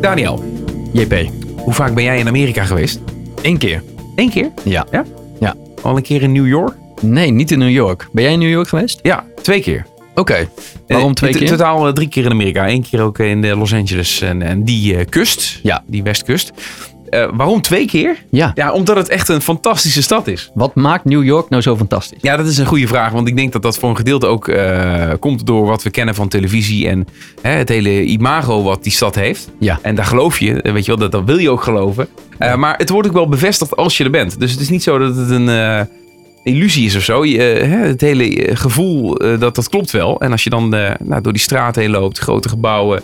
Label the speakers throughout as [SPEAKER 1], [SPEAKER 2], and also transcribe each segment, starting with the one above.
[SPEAKER 1] Daniel,
[SPEAKER 2] JP.
[SPEAKER 1] hoe vaak ben jij in Amerika geweest?
[SPEAKER 2] Eén keer.
[SPEAKER 1] Eén keer?
[SPEAKER 2] Ja.
[SPEAKER 1] Ja?
[SPEAKER 2] Ja.
[SPEAKER 1] Al een keer in New York?
[SPEAKER 2] Nee, niet in New York. Ben jij in New York geweest?
[SPEAKER 1] Ja, twee keer.
[SPEAKER 2] Oké. Waarom
[SPEAKER 1] Eh,
[SPEAKER 2] twee
[SPEAKER 1] in
[SPEAKER 2] keer?
[SPEAKER 1] totaal eh, drie keer in Amerika. Eén keer ook in de Los Angeles en, en die eh, kust.
[SPEAKER 2] Ja.
[SPEAKER 1] Die westkust. Eh, waarom twee keer?
[SPEAKER 2] Ja.
[SPEAKER 1] Ja, omdat het echt een fantastische stad is.
[SPEAKER 2] Wat maakt New York nou zo fantastisch?
[SPEAKER 1] Ja, dat is een goede vraag. Want ik denk dat dat voor een gedeelte ook eh, komt door wat we kennen van televisie. En hè, het hele imago wat die stad heeft.
[SPEAKER 2] Ja.
[SPEAKER 1] En daar geloof je. eh, Weet je wel, dat, dat wil je ook geloven. Maar het wordt ook wel bevestigd als je er bent. Dus het is niet zo dat het een illusie is of zo. Je, het hele gevoel, dat, dat klopt wel. En als je dan nou, door die straat heen loopt. Grote gebouwen.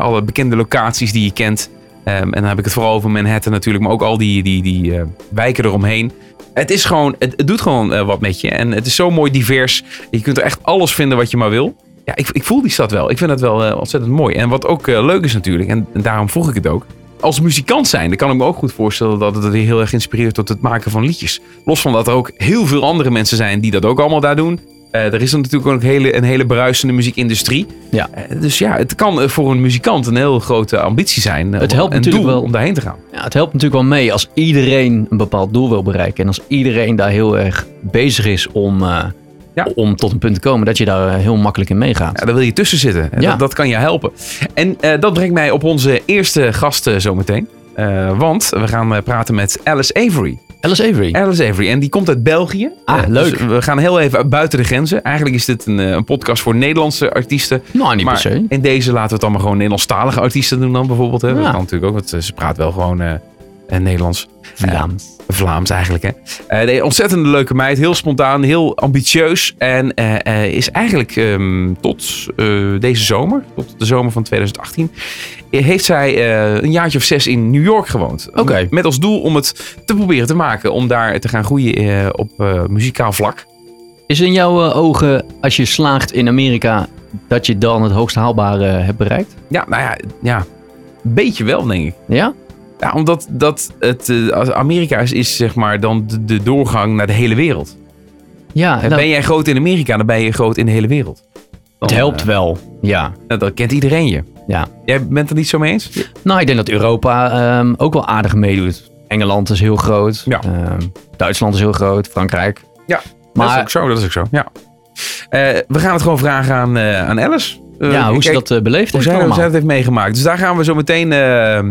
[SPEAKER 1] alle bekende locaties die je kent. Ehm, en dan heb ik het vooral over Manhattan natuurlijk. Maar ook al die, die, die eh, wijken eromheen. Het is gewoon, het, het doet gewoon eh, wat met je. En het is zo mooi divers. Je kunt er echt alles vinden wat je maar wil. Ja, ik, ik voel die stad wel. Ik vind dat wel eh, ontzettend mooi. En wat ook leuk is natuurlijk, en, daarom vroeg ik het ook. Als muzikant zijn, dan kan ik me ook goed voorstellen dat het heel erg inspireert tot het maken van liedjes. Los van dat er ook heel veel andere mensen zijn die dat ook allemaal daar doen. Eh, er is natuurlijk ook hele, een hele bruisende muziekindustrie.
[SPEAKER 2] Ja.
[SPEAKER 1] Eh, dus ja, het kan eh, voor een muzikant een heel grote ambitie zijn. eh,
[SPEAKER 2] Het helpt
[SPEAKER 1] een
[SPEAKER 2] natuurlijk
[SPEAKER 1] doel
[SPEAKER 2] wel.
[SPEAKER 1] om daarheen te gaan.
[SPEAKER 2] Ja, het helpt natuurlijk wel mee als iedereen een bepaald doel wil bereiken. En als iedereen daar heel erg bezig is om,
[SPEAKER 1] Ja.
[SPEAKER 2] om tot een punt te komen, dat je daar heel makkelijk in meegaat.
[SPEAKER 1] Ja, daar wil je tussen zitten. En
[SPEAKER 2] Ja.
[SPEAKER 1] Dat, dat kan je helpen. En dat brengt mij op onze eerste gast zometeen. Want we gaan praten met Alice Avery.
[SPEAKER 2] Alice Avery.
[SPEAKER 1] Alice Avery. En die komt uit België.
[SPEAKER 2] Ah,
[SPEAKER 1] Eh,
[SPEAKER 2] leuk.
[SPEAKER 1] dus we gaan heel even buiten de grenzen. Eigenlijk is dit een, eh, een podcast voor Nederlandse artiesten.
[SPEAKER 2] nou, niet
[SPEAKER 1] maar
[SPEAKER 2] per se.
[SPEAKER 1] in deze laten we het allemaal gewoon Nederlandstalige artiesten doen dan bijvoorbeeld. Hè. Dat
[SPEAKER 2] Ja.
[SPEAKER 1] kan natuurlijk ook, want eh, ze praat wel gewoon eh, Nederlands.
[SPEAKER 2] Vlaams.
[SPEAKER 1] Vlaams eigenlijk. Hè. Eh, nee, ontzettend leuke meid. Heel spontaan, heel ambitieus. En eh, eh, is eigenlijk ehm, tot deze zomer, tot de zomer van 2018, eh, heeft zij een jaartje of zes in New York gewoond.
[SPEAKER 2] Oké.
[SPEAKER 1] Met als doel om het te proberen te maken. Om daar te gaan groeien op muzikaal vlak.
[SPEAKER 2] Is in jouw ogen, als je slaagt in Amerika, dat je dan het hoogst haalbare hebt bereikt?
[SPEAKER 1] Ja, nou ja, ja, een beetje wel denk ik.
[SPEAKER 2] Ja?
[SPEAKER 1] Ja, omdat dat het, eh, Amerika is, is zeg maar dan de, de doorgang naar de hele wereld.
[SPEAKER 2] Ja, nou,
[SPEAKER 1] ben jij groot in Amerika, dan ben je groot in de hele wereld. Dan,
[SPEAKER 2] het helpt
[SPEAKER 1] eh,
[SPEAKER 2] wel. Ja.
[SPEAKER 1] nou, dan kent iedereen je.
[SPEAKER 2] ja.
[SPEAKER 1] Jij bent het niet zo mee eens?
[SPEAKER 2] Nou, ik denk dat Europa ehm, ook wel aardig meedoet. Engeland is heel groot.
[SPEAKER 1] Ja.
[SPEAKER 2] Ehm, Duitsland is heel groot. Frankrijk.
[SPEAKER 1] Ja, dat is ook zo. Dat is ook zo. Ja. Eh, we gaan het gewoon vragen aan, aan Alice. Eh,
[SPEAKER 2] ja, hoe ze
[SPEAKER 1] kijk,
[SPEAKER 2] dat eh, beleefd
[SPEAKER 1] hoe
[SPEAKER 2] heeft
[SPEAKER 1] hoe zij dat heeft meegemaakt. Dus daar gaan we zo meteen eh,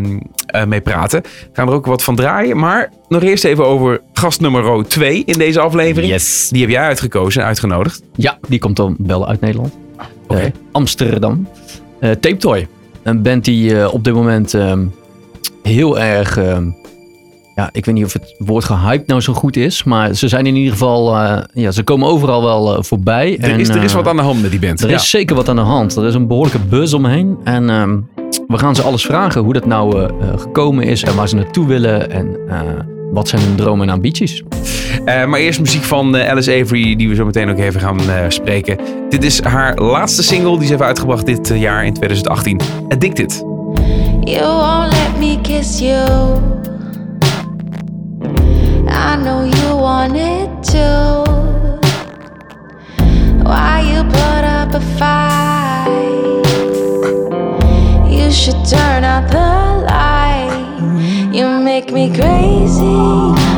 [SPEAKER 1] mee praten. We gaan er ook wat van draaien. Maar nog eerst even over gast nummer 2 in deze aflevering.
[SPEAKER 2] Yes.
[SPEAKER 1] Die heb jij uitgekozen en uitgenodigd.
[SPEAKER 2] Ja, die komt dan wel uit Nederland.
[SPEAKER 1] Oké.
[SPEAKER 2] Eh, Amsterdam. Tape Toy. Een band die op dit moment ehm, heel erg... ja, ik weet niet of het woord gehyped nou zo goed is. Maar ze zijn in ieder geval... eh, ja, ze komen overal wel eh, voorbij.
[SPEAKER 1] Er,
[SPEAKER 2] En,
[SPEAKER 1] is, er is
[SPEAKER 2] eh,
[SPEAKER 1] wat aan de hand met die band.
[SPEAKER 2] Er
[SPEAKER 1] Ja.
[SPEAKER 2] is zeker wat aan de hand. Er is een behoorlijke buzz omheen. En ehm, we gaan ze alles vragen hoe dat nou gekomen is en waar ze naartoe willen. En eh, wat zijn hun dromen en ambities.
[SPEAKER 1] Eh, maar eerst muziek van eh, Alice Avery, die we zo meteen ook even gaan eh, spreken. Dit is haar laatste single, die ze heeft uitgebracht dit jaar in 2018. Addicted.
[SPEAKER 3] You won't let me kiss you. I know you want it too. Why you put up a fight? You should turn out the light. You make me crazy.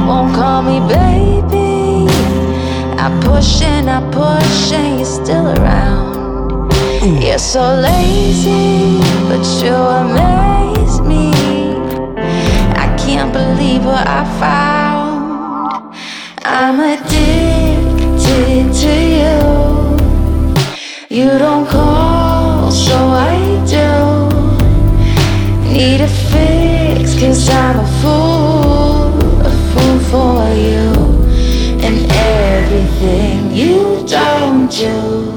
[SPEAKER 3] Won't call me baby. I push and I push and you're still around. You're so lazy, but you amaze me. I can't believe what I found. I'm addicted to you. You don't call, so I do. Need a fix, cause I'm a fool, a fool for you. And everything you don't do.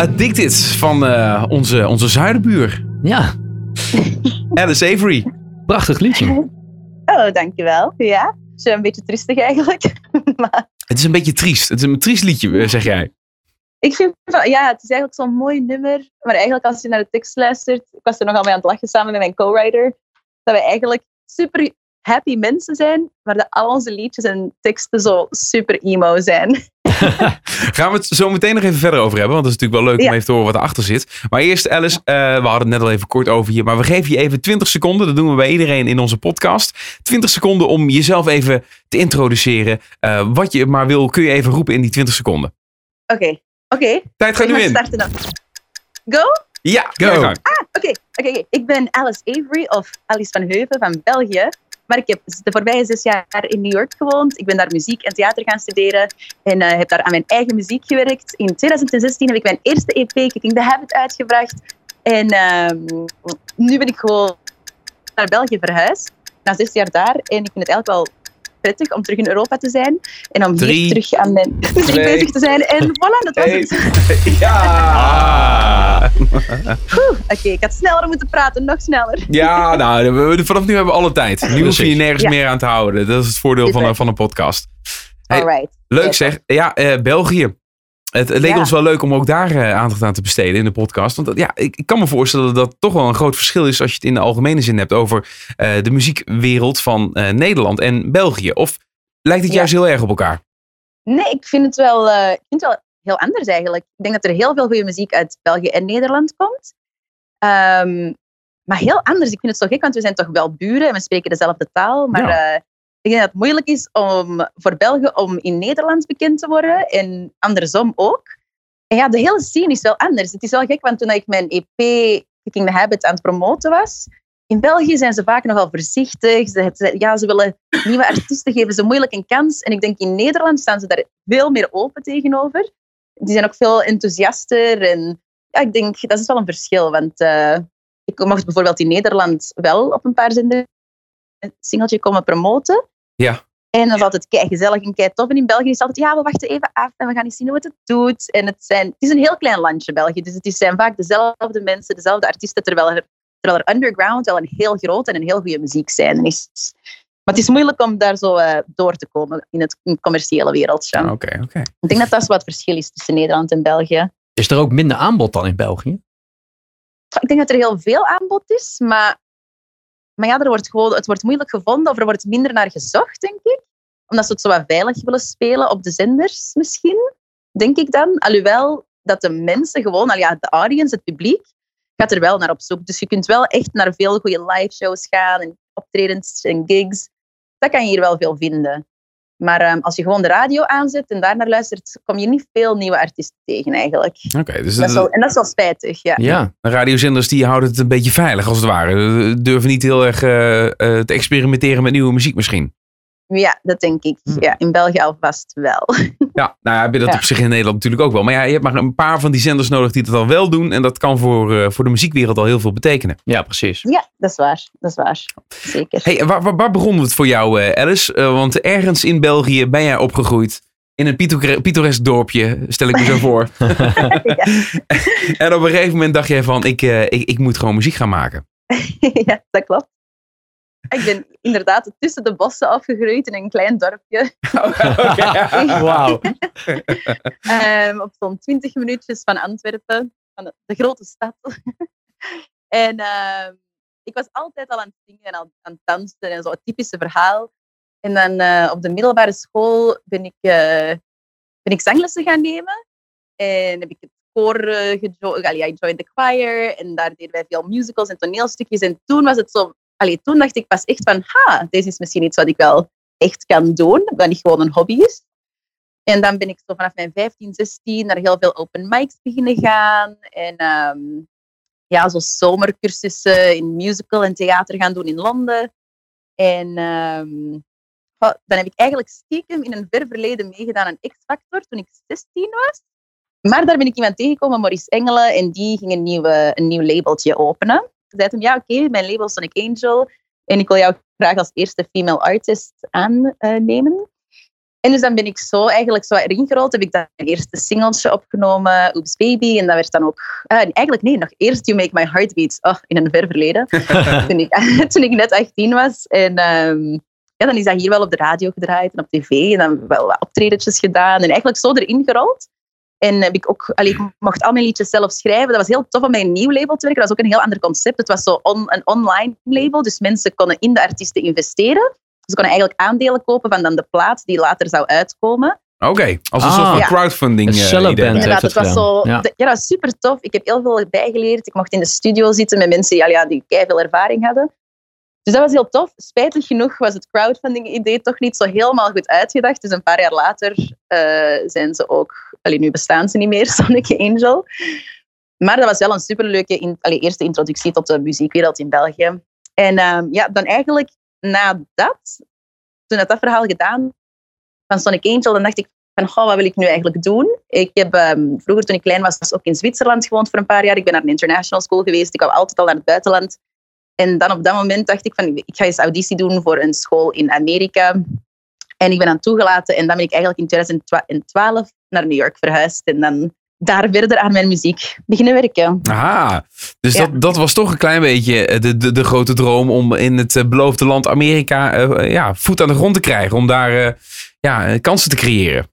[SPEAKER 3] Addicted
[SPEAKER 1] van eh, onze, onze zuidenbuur.
[SPEAKER 2] Ja,
[SPEAKER 1] Alice Avery.
[SPEAKER 2] prachtig liedje.
[SPEAKER 4] Oh, dankjewel. Ja, zo een beetje tristig eigenlijk. maar
[SPEAKER 1] Het is een beetje triest. Het is een triest liedje, eh, zeg jij.
[SPEAKER 4] ik vind van, ja, het is eigenlijk zo'n mooi nummer. Maar eigenlijk als je naar de tekst luistert, ik was er nogal mee aan het lachen samen met mijn co-writer, dat we eigenlijk super happy mensen zijn, maar dat al onze liedjes en teksten zo super emo zijn.
[SPEAKER 1] Gaan we het zo meteen nog even verder over hebben. Want het is natuurlijk wel leuk om even te horen wat erachter zit. Maar eerst Alice, eh, we hadden het net al even kort over je. Maar we geven je even 20 seconden. Dat doen we bij iedereen in onze podcast. 20 seconden om jezelf even te introduceren. Eh, wat je maar wil, kun je even roepen in die 20 seconden.
[SPEAKER 4] Oké, oké.
[SPEAKER 1] Tijd gaat nu in.
[SPEAKER 4] starten dan. Go?
[SPEAKER 1] Ja,
[SPEAKER 2] Go.
[SPEAKER 4] Oké, oké, oké. ik ben Alice Avery of Alice van Heuven van België. Maar ik heb de voorbije zes jaar in New York gewoond. Ik ben daar muziek en theater gaan studeren en eh, heb daar aan mijn eigen muziek gewerkt. In 2016 heb ik mijn eerste EP, Kicking the Habit, uitgebracht. En ehm, nu ben ik gewoon naar België verhuisd, na zes jaar daar. En ik vind het eigenlijk wel prettig om terug in Europa te zijn en om
[SPEAKER 1] Drie,
[SPEAKER 4] hier terug aan mijn muziek
[SPEAKER 1] twee,
[SPEAKER 4] bezig te zijn. En voilà, dat was
[SPEAKER 1] Hey.
[SPEAKER 4] het.
[SPEAKER 1] Ja.
[SPEAKER 4] Oké, ik had sneller moeten praten, nog sneller.
[SPEAKER 1] Ja, nou, we- we- vanaf nu hebben we alle tijd. Nu hoef je je nergens
[SPEAKER 4] Ja.
[SPEAKER 1] meer aan te houden. Dat is het voordeel van, van een podcast. Hey,
[SPEAKER 4] Alright.
[SPEAKER 1] Leuk zeg. Ja, eh, België. Het, het leek
[SPEAKER 4] Ja.
[SPEAKER 1] ons wel leuk om ook daar eh, aandacht aan te besteden in de podcast. Want dat- ja, ik, ik kan me voorstellen dat dat toch wel een groot verschil is als je het in de algemene zin hebt over eh, de muziekwereld van eh, Nederland en België. Of lijkt het
[SPEAKER 4] Ja.
[SPEAKER 1] juist heel erg op elkaar?
[SPEAKER 4] Nee, ik vind het wel, ik vind het wel heel anders eigenlijk. Ik denk dat er heel veel goede muziek uit België en Nederland komt. Ehm, maar heel anders. Ik vind het zo gek, want we zijn toch wel buren en we spreken dezelfde taal. Maar
[SPEAKER 1] Ja.
[SPEAKER 4] Ik denk dat het moeilijk is om, voor België om in Nederland bekend te worden en andersom ook. En ja, de hele scene is wel anders. Het is wel gek, want toen ik mijn EP Kicking the Habit aan het promoten was, in België zijn ze vaak nogal voorzichtig. Ze, ja, ze willen nieuwe artiesten geven ze moeilijk een kans. En ik denk in Nederland staan ze daar veel meer open tegenover. Die zijn ook veel enthousiaster. En ja, ik denk dat is wel een verschil. Want eh, ik mocht bijvoorbeeld in Nederland wel op een paar zenders een singeltje komen promoten.
[SPEAKER 1] Ja.
[SPEAKER 4] En dat is altijd kei gezellig en kei tof. En in België is het altijd, ja, we wachten even af en we gaan eens zien hoe het het doet. En het, zijn, het is een heel klein landje, België. Dus het is- zijn vaak dezelfde mensen, dezelfde artiesten, terwijl er, terwijl er underground wel een heel groot en een heel goede muziek zijn is. Maar het is moeilijk om daar zo eh, door te komen in het in commerciële wereldje.
[SPEAKER 1] Ah, Oké, oké.
[SPEAKER 4] Ik denk dat dat wat verschil is tussen Nederland en België.
[SPEAKER 2] Is er ook minder aanbod dan in België?
[SPEAKER 4] Ik denk dat er heel veel aanbod is, maar, maar ja, er wordt gewoon, het wordt moeilijk gevonden of er wordt minder naar gezocht, denk ik. Omdat ze het zo wat veilig willen spelen op de zenders misschien, denk ik dan. Alhoewel dat de mensen gewoon, al ja, de audience, het publiek, gaat er wel naar op zoek. Dus je kunt wel echt naar veel goede live shows gaan en optredens en gigs. Dat kan je hier wel veel vinden. Maar ehm, als je gewoon de radio aanzet en daar naar luistert, kom je niet veel nieuwe artiesten tegen eigenlijk.
[SPEAKER 1] Oké, dus
[SPEAKER 4] Dat is
[SPEAKER 1] de,
[SPEAKER 4] wel, en dat is wel spijtig, ja.
[SPEAKER 2] Ja,
[SPEAKER 1] de radiozenders die houden het een beetje veilig als het ware. Ze durven niet heel erg eh, eh, te experimenteren met nieuwe muziek misschien.
[SPEAKER 4] Ja, dat denk ik.
[SPEAKER 1] Hm.
[SPEAKER 4] Ja, in België alvast wel.
[SPEAKER 1] Ja, nou ja, heb je dat
[SPEAKER 4] Ja.
[SPEAKER 1] op zich in Nederland natuurlijk ook wel. Maar ja, je hebt maar een paar van die zenders nodig die dat al wel doen. En dat kan voor, eh, voor de muziekwereld al heel veel betekenen.
[SPEAKER 2] ja precies.
[SPEAKER 4] Ja, dat is waar. Dat is waar. Zeker.
[SPEAKER 1] Hey, waar, waar, waar begon het voor jou, eh, Alice? Eh, want ergens in België ben jij opgegroeid. In een pittoresk pittoresk dorpje, stel ik me zo voor. en op een gegeven moment dacht jij van, ik, eh, ik, ik moet gewoon muziek gaan maken.
[SPEAKER 4] ja, dat klopt. Ik ben inderdaad tussen de bossen afgegroeid in een klein dorpje.
[SPEAKER 2] Wauw.
[SPEAKER 4] Ehm, op zo'n 20 minuutjes van Antwerpen, van de, de grote stad. en ehm, ik was altijd al aan het zingen en al aan het dansen en zo, het typische verhaal. En dan eh, op de middelbare school ben ik, eh, ben ik zanglessen gaan nemen. En heb ik het koor uh, joined the choir. En daar deden wij veel musicals en toneelstukjes. En toen was het zo... Allee, toen dacht ik pas echt van... Ha, deze is misschien iets wat ik wel echt kan doen. Dat niet gewoon een hobby is. En dan ben ik zo vanaf mijn 15, 16 naar heel veel open mics beginnen gaan. En ehm, ja, zo zomercursussen in musical en theater gaan doen in Londen. En ehm, dan heb ik eigenlijk stiekem in een ver verleden meegedaan aan X-Factor toen ik 16 was. Maar daar ben ik iemand tegengekomen, Maurice Engelen, en die ging een, nieuwe, een nieuw labeltje openen. Ze zei hem, ja oké, mijn label is Sonic Angel en ik wil jou graag als eerste female artist aannemen. En dus dan ben ik zo eigenlijk zo erin gerold. Heb ik dan mijn eerste singeltje opgenomen, Oops Baby. En dat werd dan ook... ah, eigenlijk nee, nog eerst You Make My Heart Beat. Oh, in een ver verleden. toen, ik, toen ik net 18 was. En ehm, ja, dan is dat hier wel op de radio gedraaid en op tv. En dan wel wat optredetjes gedaan. En eigenlijk zo erin gerold. En heb ik ook, allee, ik mocht al mijn liedjes zelf schrijven. Dat was heel tof om bij een nieuw label te werken. Dat was ook een heel ander concept. Het was zo on, een online label. Dus mensen konden in de artiesten investeren. Ze konden eigenlijk aandelen kopen van dan de plaat die later zou uitkomen.
[SPEAKER 1] Oké, als een
[SPEAKER 2] Ah.
[SPEAKER 1] soort van
[SPEAKER 4] Ja.
[SPEAKER 1] crowdfunding
[SPEAKER 2] Een cello
[SPEAKER 1] idee.
[SPEAKER 2] band.
[SPEAKER 4] Inderdaad,
[SPEAKER 2] heeft
[SPEAKER 4] het
[SPEAKER 2] het
[SPEAKER 4] was zo.
[SPEAKER 2] Ja.
[SPEAKER 4] de- ja. dat was super tof. Ik heb heel veel bijgeleerd. Ik mocht in de studio zitten met mensen die, al ja, die veel ervaring hadden. Dus dat was heel tof. Spijtig genoeg was het crowdfunding-idee toch niet zo helemaal goed uitgedacht. Dus een paar jaar later eh, zijn ze ook... Allee, nu bestaan ze niet meer, Sonic Angel. Maar dat was wel een superleuke in, eerste introductie tot de muziekwereld in België. En ehm, ja, dan eigenlijk na dat, toen dat, dat verhaal gedaan van Sonic Angel, dan dacht ik van, goh, wat wil ik nu eigenlijk doen? Ik heb ehm, vroeger, toen ik klein was, ook in Zwitserland gewoond voor een paar jaar. Ik ben naar een international school geweest. Ik kwam altijd al naar het buitenland. En dan op dat moment dacht ik van, ik ga eens auditie doen voor een school in Amerika. En ik ben dan toegelaten. En dan ben ik eigenlijk in 2012 naar New York verhuisd. En dan daar verder aan mijn muziek beginnen werken.
[SPEAKER 1] Aha, dus
[SPEAKER 4] Ja.
[SPEAKER 1] dat, dat was toch een klein beetje eh, de, de, de grote droom om in het eh, beloofde land Amerika eh, ja, voet aan de grond te krijgen. Om daar ja, kansen te creëren.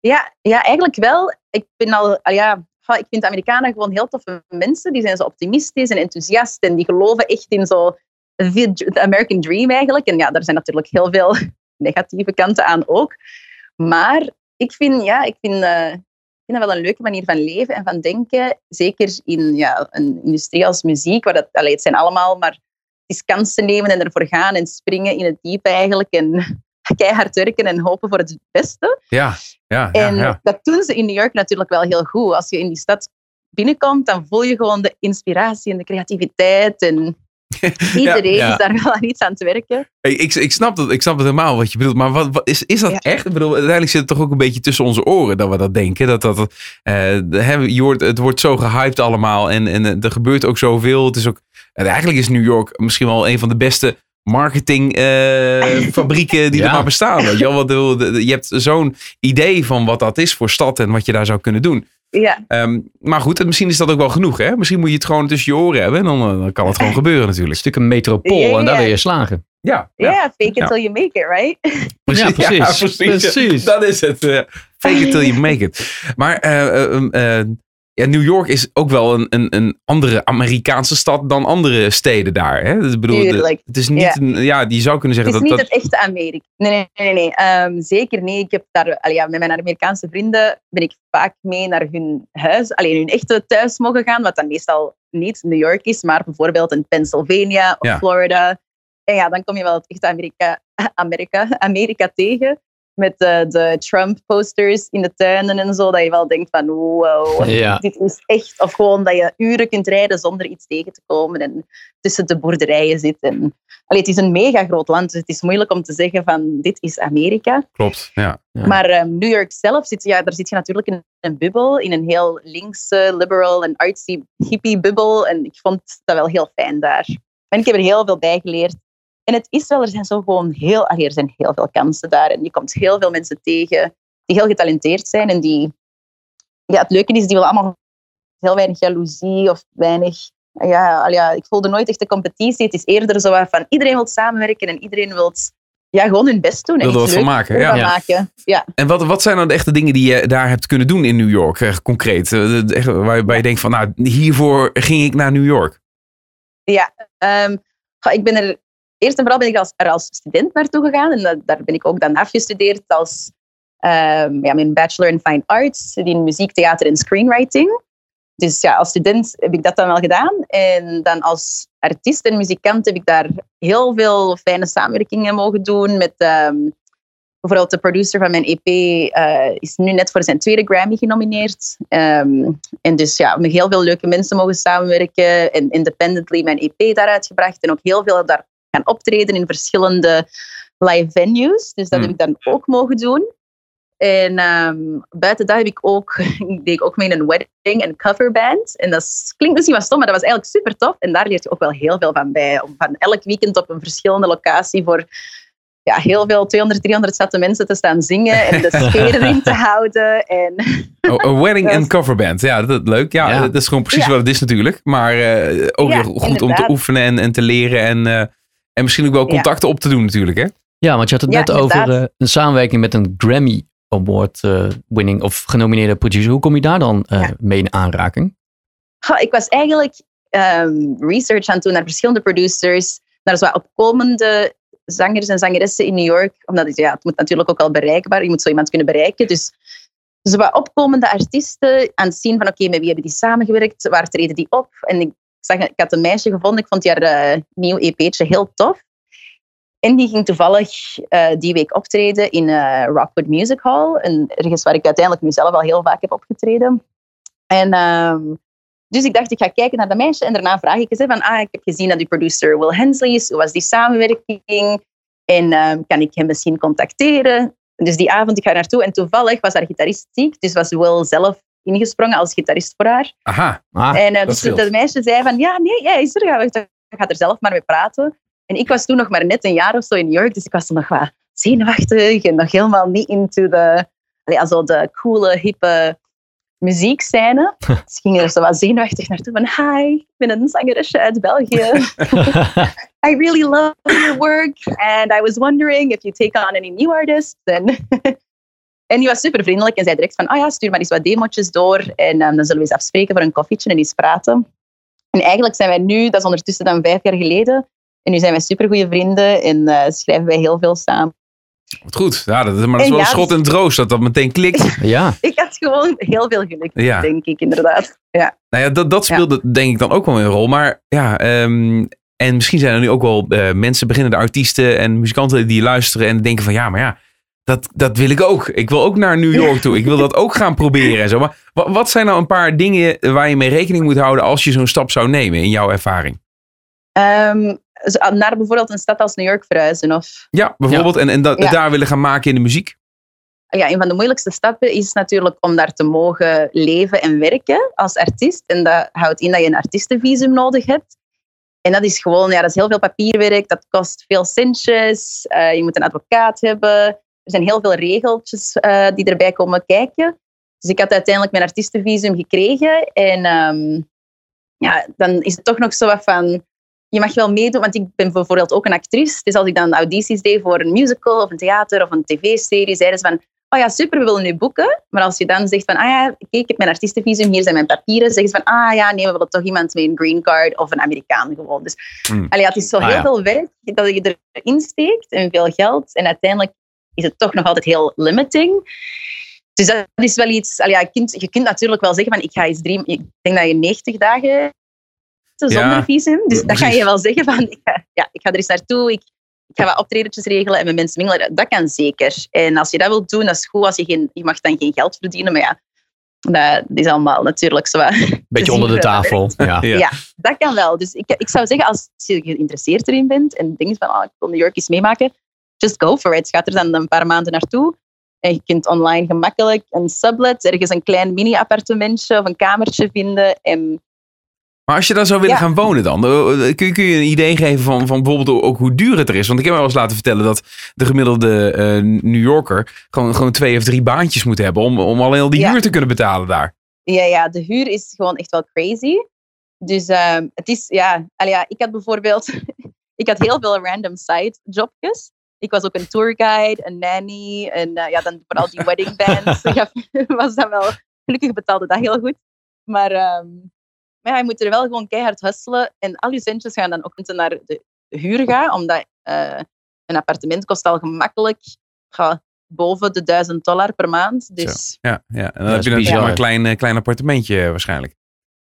[SPEAKER 4] Ja, ja, eigenlijk wel. Ik ben al, al ja, ik vind de Amerikanen gewoon heel toffe mensen. Die zijn zo optimistisch en enthousiast en die geloven echt in zo de American Dream eigenlijk. En ja, daar zijn natuurlijk heel veel negatieve kanten aan ook. Maar ik vind, ja, ik vind, eh, ik vind dat wel een leuke manier van leven en van denken. Zeker in ja, een industrie als muziek, waar dat, allee, het zijn allemaal maar het is kansen nemen en ervoor gaan en springen in het diepe eigenlijk. En keihard werken en hopen voor het beste.
[SPEAKER 1] Ja, ja, ja.
[SPEAKER 4] En
[SPEAKER 1] ja.
[SPEAKER 4] dat doen ze in New York natuurlijk wel heel goed. Als je in die stad binnenkomt, dan voel je gewoon de inspiratie en de creativiteit. En iedereen
[SPEAKER 2] ja.
[SPEAKER 4] is daar wel aan iets aan het werken.
[SPEAKER 1] Hey, ik, ik, snap dat, ik snap het helemaal wat je bedoelt. Maar wat, wat- is, is dat
[SPEAKER 4] Ja.
[SPEAKER 1] echt? Ik bedoel, uiteindelijk zit het toch ook een beetje tussen onze oren dat we dat denken. Dat, dat, eh, je hoort, het wordt zo gehyped allemaal. En, en er gebeurt ook zoveel. Het is ook, en eigenlijk is New York misschien wel een van de beste marketingfabrieken fabrieken die
[SPEAKER 2] Ja.
[SPEAKER 1] er maar bestaan. Weet je, wel? Je hebt zo'n idee van wat dat is voor stad en wat je daar zou kunnen doen.
[SPEAKER 4] Ja,
[SPEAKER 1] Ehm, maar goed, misschien is dat ook wel genoeg. Hè? Misschien moet je het gewoon tussen je oren hebben. En dan, eh, dan kan het gewoon gebeuren
[SPEAKER 2] Een
[SPEAKER 1] natuurlijk.
[SPEAKER 2] stuk een metropool
[SPEAKER 4] Ja,
[SPEAKER 2] en daar wil je slagen.
[SPEAKER 1] Ja,
[SPEAKER 4] ja. fake it
[SPEAKER 1] Ja.
[SPEAKER 4] till you make it, right?
[SPEAKER 1] Precies.
[SPEAKER 2] Ja, precies.
[SPEAKER 1] Ja, precies.
[SPEAKER 2] Precies.
[SPEAKER 1] Dat is het. eh, fake it till you make it. Maar eh, eh, eh, ja, New York is ook wel een, een, een andere Amerikaanse stad dan andere steden daar. Hè? Dus bedoel, de- het is niet
[SPEAKER 4] Ja.
[SPEAKER 1] een, ja, je zou kunnen
[SPEAKER 4] Het
[SPEAKER 1] zeggen
[SPEAKER 4] is
[SPEAKER 1] dat
[SPEAKER 4] niet
[SPEAKER 1] dat.
[SPEAKER 4] het echte Amerika. Nee, nee, nee. nee. Ehm, zeker niet. Ik heb daar, allee, ja, met mijn Amerikaanse vrienden ben ik vaak mee naar hun huis, alleen hun echte thuis mogen gaan, wat dan meestal niet New York is, maar bijvoorbeeld in Pennsylvania of
[SPEAKER 1] Ja.
[SPEAKER 4] Florida. En ja, dan kom je wel het echte Amerika, Amerika, Amerika tegen. Met de, de Trump-posters in de tuinen en zo, dat je wel denkt van wow,
[SPEAKER 2] Ja.
[SPEAKER 4] dit is echt... Of gewoon dat je uren kunt rijden zonder iets tegen te komen en tussen de boerderijen zit. En, allee, het is een mega groot land, dus het is moeilijk om te zeggen van dit is Amerika.
[SPEAKER 1] Klopt, ja.
[SPEAKER 2] Ja.
[SPEAKER 4] Maar ehm, New York zelf, zit, ja, daar zit je natuurlijk in een bubbel, in een heel linkse, liberal en artsy hippie bubbel. En ik vond dat wel heel fijn daar. En ik heb er heel veel bij geleerd. En het is wel, er zijn zo gewoon heel, allee, er zijn heel veel kansen daar. En je komt heel veel mensen tegen die heel getalenteerd zijn. En die, ja, het leuke is, die willen allemaal heel weinig jaloezie of weinig... Ja, al ja, ik voelde nooit echt de competitie. Het is eerder zo van iedereen wil samenwerken en iedereen wil ja, gewoon hun best doen. En
[SPEAKER 1] Wil er wat van maken, ja.
[SPEAKER 2] Ja.
[SPEAKER 4] maken. Ja.
[SPEAKER 1] En wat, wat zijn dan de echte dingen die je daar hebt kunnen doen in New York, eh, concreet? Eh, echt waar, je- waar je denkt van, nou, hiervoor ging ik naar New York.
[SPEAKER 4] Ja, ehm, ik ben er eerst en vooral ben ik als, er als student naartoe gegaan. En daar ben ik ook dan afgestudeerd als ehm, ja, mijn bachelor in fine arts in muziek, theater en screenwriting. Dus ja, als student heb ik dat dan wel gedaan. En dan als artiest en muzikant heb ik daar heel veel fijne samenwerkingen mogen doen met ehm, bijvoorbeeld de producer van mijn EP eh, is nu net voor zijn tweede Grammy genomineerd. Ehm, en dus ja, met heel veel leuke mensen mogen samenwerken. En independently mijn EP daaruit gebracht. En ook heel veel daar gaan optreden in verschillende live venues. Dus dat
[SPEAKER 1] Hmm.
[SPEAKER 4] heb ik dan ook mogen doen. En ehm, buiten dat heb ik ook, deed ik ook mee in een wedding en coverband. En dat is- klinkt misschien wat stom, maar dat was eigenlijk super tof. En daar leert je ook wel heel veel van bij. Om van elk weekend op een verschillende locatie voor ja, heel veel 200, 300 zatte mensen te staan zingen en de sfeer erin te houden. En
[SPEAKER 1] Oh, een wedding en
[SPEAKER 4] is-
[SPEAKER 1] coverband. Ja, dat leuk. Ja,
[SPEAKER 2] Ja.
[SPEAKER 1] dat is gewoon precies
[SPEAKER 4] Ja.
[SPEAKER 1] wat het is natuurlijk. Maar eh, ook
[SPEAKER 4] Ja,
[SPEAKER 1] weer goed om te oefenen en, en te leren. En, eh, en misschien ook wel
[SPEAKER 4] Ja.
[SPEAKER 1] contacten op te doen natuurlijk, hè?
[SPEAKER 2] Ja, want je had het
[SPEAKER 4] Ja,
[SPEAKER 2] net over eh, een samenwerking met een Grammy Award eh, winning of genomineerde producer. Hoe kom je daar dan eh,
[SPEAKER 4] Ja.
[SPEAKER 2] mee in aanraking?
[SPEAKER 4] Goh, ik was eigenlijk ehm, research aan het doen naar verschillende producers, naar zo opkomende zangers en zangeressen in New York. Omdat het, ja, het moet natuurlijk ook wel bereikbaar, je moet zo iemand kunnen bereiken. Dus zo wat opkomende artiesten aan het zien van oké, met wie hebben die samengewerkt, waar treden die op? En ik, zag, ik had een meisje gevonden, ik vond haar eh, nieuw EP'tje heel tof. En die ging toevallig eh, die week optreden in eh, Rockwood Music Hall. En ergens waar ik uiteindelijk nu zelf al heel vaak heb opgetreden. En ehm, dus ik dacht, ik ga kijken naar dat meisje en daarna vraag ik eens van, ah, ik heb gezien dat die producer Will Hensley is. Hoe was die samenwerking? En ehm, kan ik hem misschien contacteren? Dus die avond, ik ga naartoe en toevallig was haar gitarist ziek. Dus was Will zelf ingesprongen als gitarist voor haar.
[SPEAKER 1] Aha.
[SPEAKER 2] Ah,
[SPEAKER 4] en eh,
[SPEAKER 1] dat
[SPEAKER 4] dus
[SPEAKER 1] scheelt.
[SPEAKER 4] dat meisje zei van, ja, nee, jij is er. Ga, ga er zelf maar mee praten. En ik was toen nog maar net een jaar of zo in New York, dus ik was toen nog wat zenuwachtig en nog helemaal niet into de, allee, also de coole, hippe muziekscène. dus ik ging er zo wat zenuwachtig naartoe van, hi, ik ben een zangeresje uit België. I really love your work and I was wondering if you take on any new artists. En, en die was super vriendelijk en zei direct van, oh ja, stuur maar eens wat demotjes door en ehm, dan zullen we eens afspreken voor een koffietje en eens praten. En eigenlijk zijn wij nu, dat is ondertussen dan vijf jaar geleden, en nu zijn wij super goede vrienden en eh, schrijven wij heel veel samen.
[SPEAKER 1] Wat goed. Ja, dat, maar dat is
[SPEAKER 4] En
[SPEAKER 1] wel een schot in het roos dat dat meteen klikt.
[SPEAKER 2] ja,
[SPEAKER 4] Ik had gewoon heel veel geluk,
[SPEAKER 1] Ja.
[SPEAKER 4] denk ik inderdaad. Ja.
[SPEAKER 1] Nou ja, dat, dat
[SPEAKER 4] Ja.
[SPEAKER 1] speelde denk ik dan ook wel een rol. Maar ja, ehm, en misschien zijn er nu ook wel eh, mensen, beginnende artiesten en muzikanten die luisteren en denken van ja, maar ja, dat, dat wil ik ook. Ik wil ook naar New York toe. Ik wil dat ook gaan proberen en zo. Maar wat, zijn nou een paar dingen waar je mee rekening moet houden als je zo'n stap zou nemen in jouw ervaring?
[SPEAKER 4] Ehm, zo- naar bijvoorbeeld een stad als New York verhuizen of
[SPEAKER 1] Ja, bijvoorbeeld. En, en dat,
[SPEAKER 4] Ja.
[SPEAKER 1] daar willen gaan maken in de muziek.
[SPEAKER 4] ja, een van de moeilijkste stappen is natuurlijk om daar te mogen leven en werken als artiest. En dat houdt in dat je een artiestenvisum nodig hebt. En dat is gewoon, ja, dat is heel veel papierwerk, dat kost veel centjes, eh, je moet een advocaat hebben. Er zijn heel veel regeltjes eh, die erbij komen kijken. Dus ik had uiteindelijk mijn artiestenvisum gekregen. En ehm, ja, dan is het toch nog zo wat van, je mag wel meedoen, want ik ben bijvoorbeeld ook een actrice. Dus als ik dan audities deed voor een musical of een theater of een tv-serie, zeiden ze van, oh ja, super, we willen nu boeken. Maar als je dan zegt van, ah ja, kijk, ik heb mijn artiestenvisum, hier zijn mijn papieren, zeggen ze van, ah ja, nee, we willen toch iemand met een green card of een Amerikaan gewoon. Dus allee, ja, het is zo
[SPEAKER 2] Ah,
[SPEAKER 4] heel
[SPEAKER 2] ja.
[SPEAKER 4] veel werk dat je erin steekt en veel geld. En uiteindelijk is het toch nog altijd heel limiting. Dus dat is wel iets, ja, je, kunt, je kunt natuurlijk wel zeggen van, ik ga eens drie, ik denk dat je 90 dagen zonder
[SPEAKER 1] Ja,
[SPEAKER 4] visum. Dus dan ga je wel zeggen van, ik ga, ja, ik ga er eens naartoe, ik, ik ga wat optredetjes regelen en met mensen mingelen. Dat kan zeker. En als je dat wilt doen, dat is goed. Als je, geen, je mag dan geen geld verdienen, maar ja, dat is allemaal natuurlijk zo.
[SPEAKER 2] Beetje onder de tafel. Ja.
[SPEAKER 1] Ja.
[SPEAKER 4] Dat kan wel. Dus ik, ik zou zeggen, als je geïnteresseerd erin bent en denkt van, oh, ik wil New York eens meemaken, just go for it. Ga er dan een paar maanden naartoe. En je kunt online gemakkelijk een sublet, ergens een klein mini-appartementje of een kamertje vinden. En
[SPEAKER 1] Maar als je daar zou willen
[SPEAKER 4] Ja.
[SPEAKER 1] gaan wonen dan, eh, kun je, kun je een idee geven van, van bijvoorbeeld ook hoe duur het er is? Want ik heb me wel eens laten vertellen dat de gemiddelde eh, New Yorker gewoon, gewoon twee of drie baantjes moet hebben om, om alleen al die
[SPEAKER 4] Ja.
[SPEAKER 1] huur te kunnen betalen daar.
[SPEAKER 4] Ja, ja, de huur is gewoon echt wel crazy. Dus ehm, het is, ja, allee, ja, ik had bijvoorbeeld, ik had heel veel random side jobjes. Ik was ook een tourguide, een nanny en eh, ja, dan vooral die wedding bands. ja, was dat wel, gelukkig betaalde dat heel goed. Maar, ehm, maar ja, je moet er wel gewoon keihard hustelen en al je centjes gaan dan ook moeten naar de huur gaan, omdat eh, een appartement kost al gemakkelijk ga, boven de 1000 dollar per maand. Dus
[SPEAKER 1] Ja, ja. en dan
[SPEAKER 2] dat
[SPEAKER 1] heb
[SPEAKER 2] is
[SPEAKER 1] je maar een klein, eh, klein appartementje waarschijnlijk.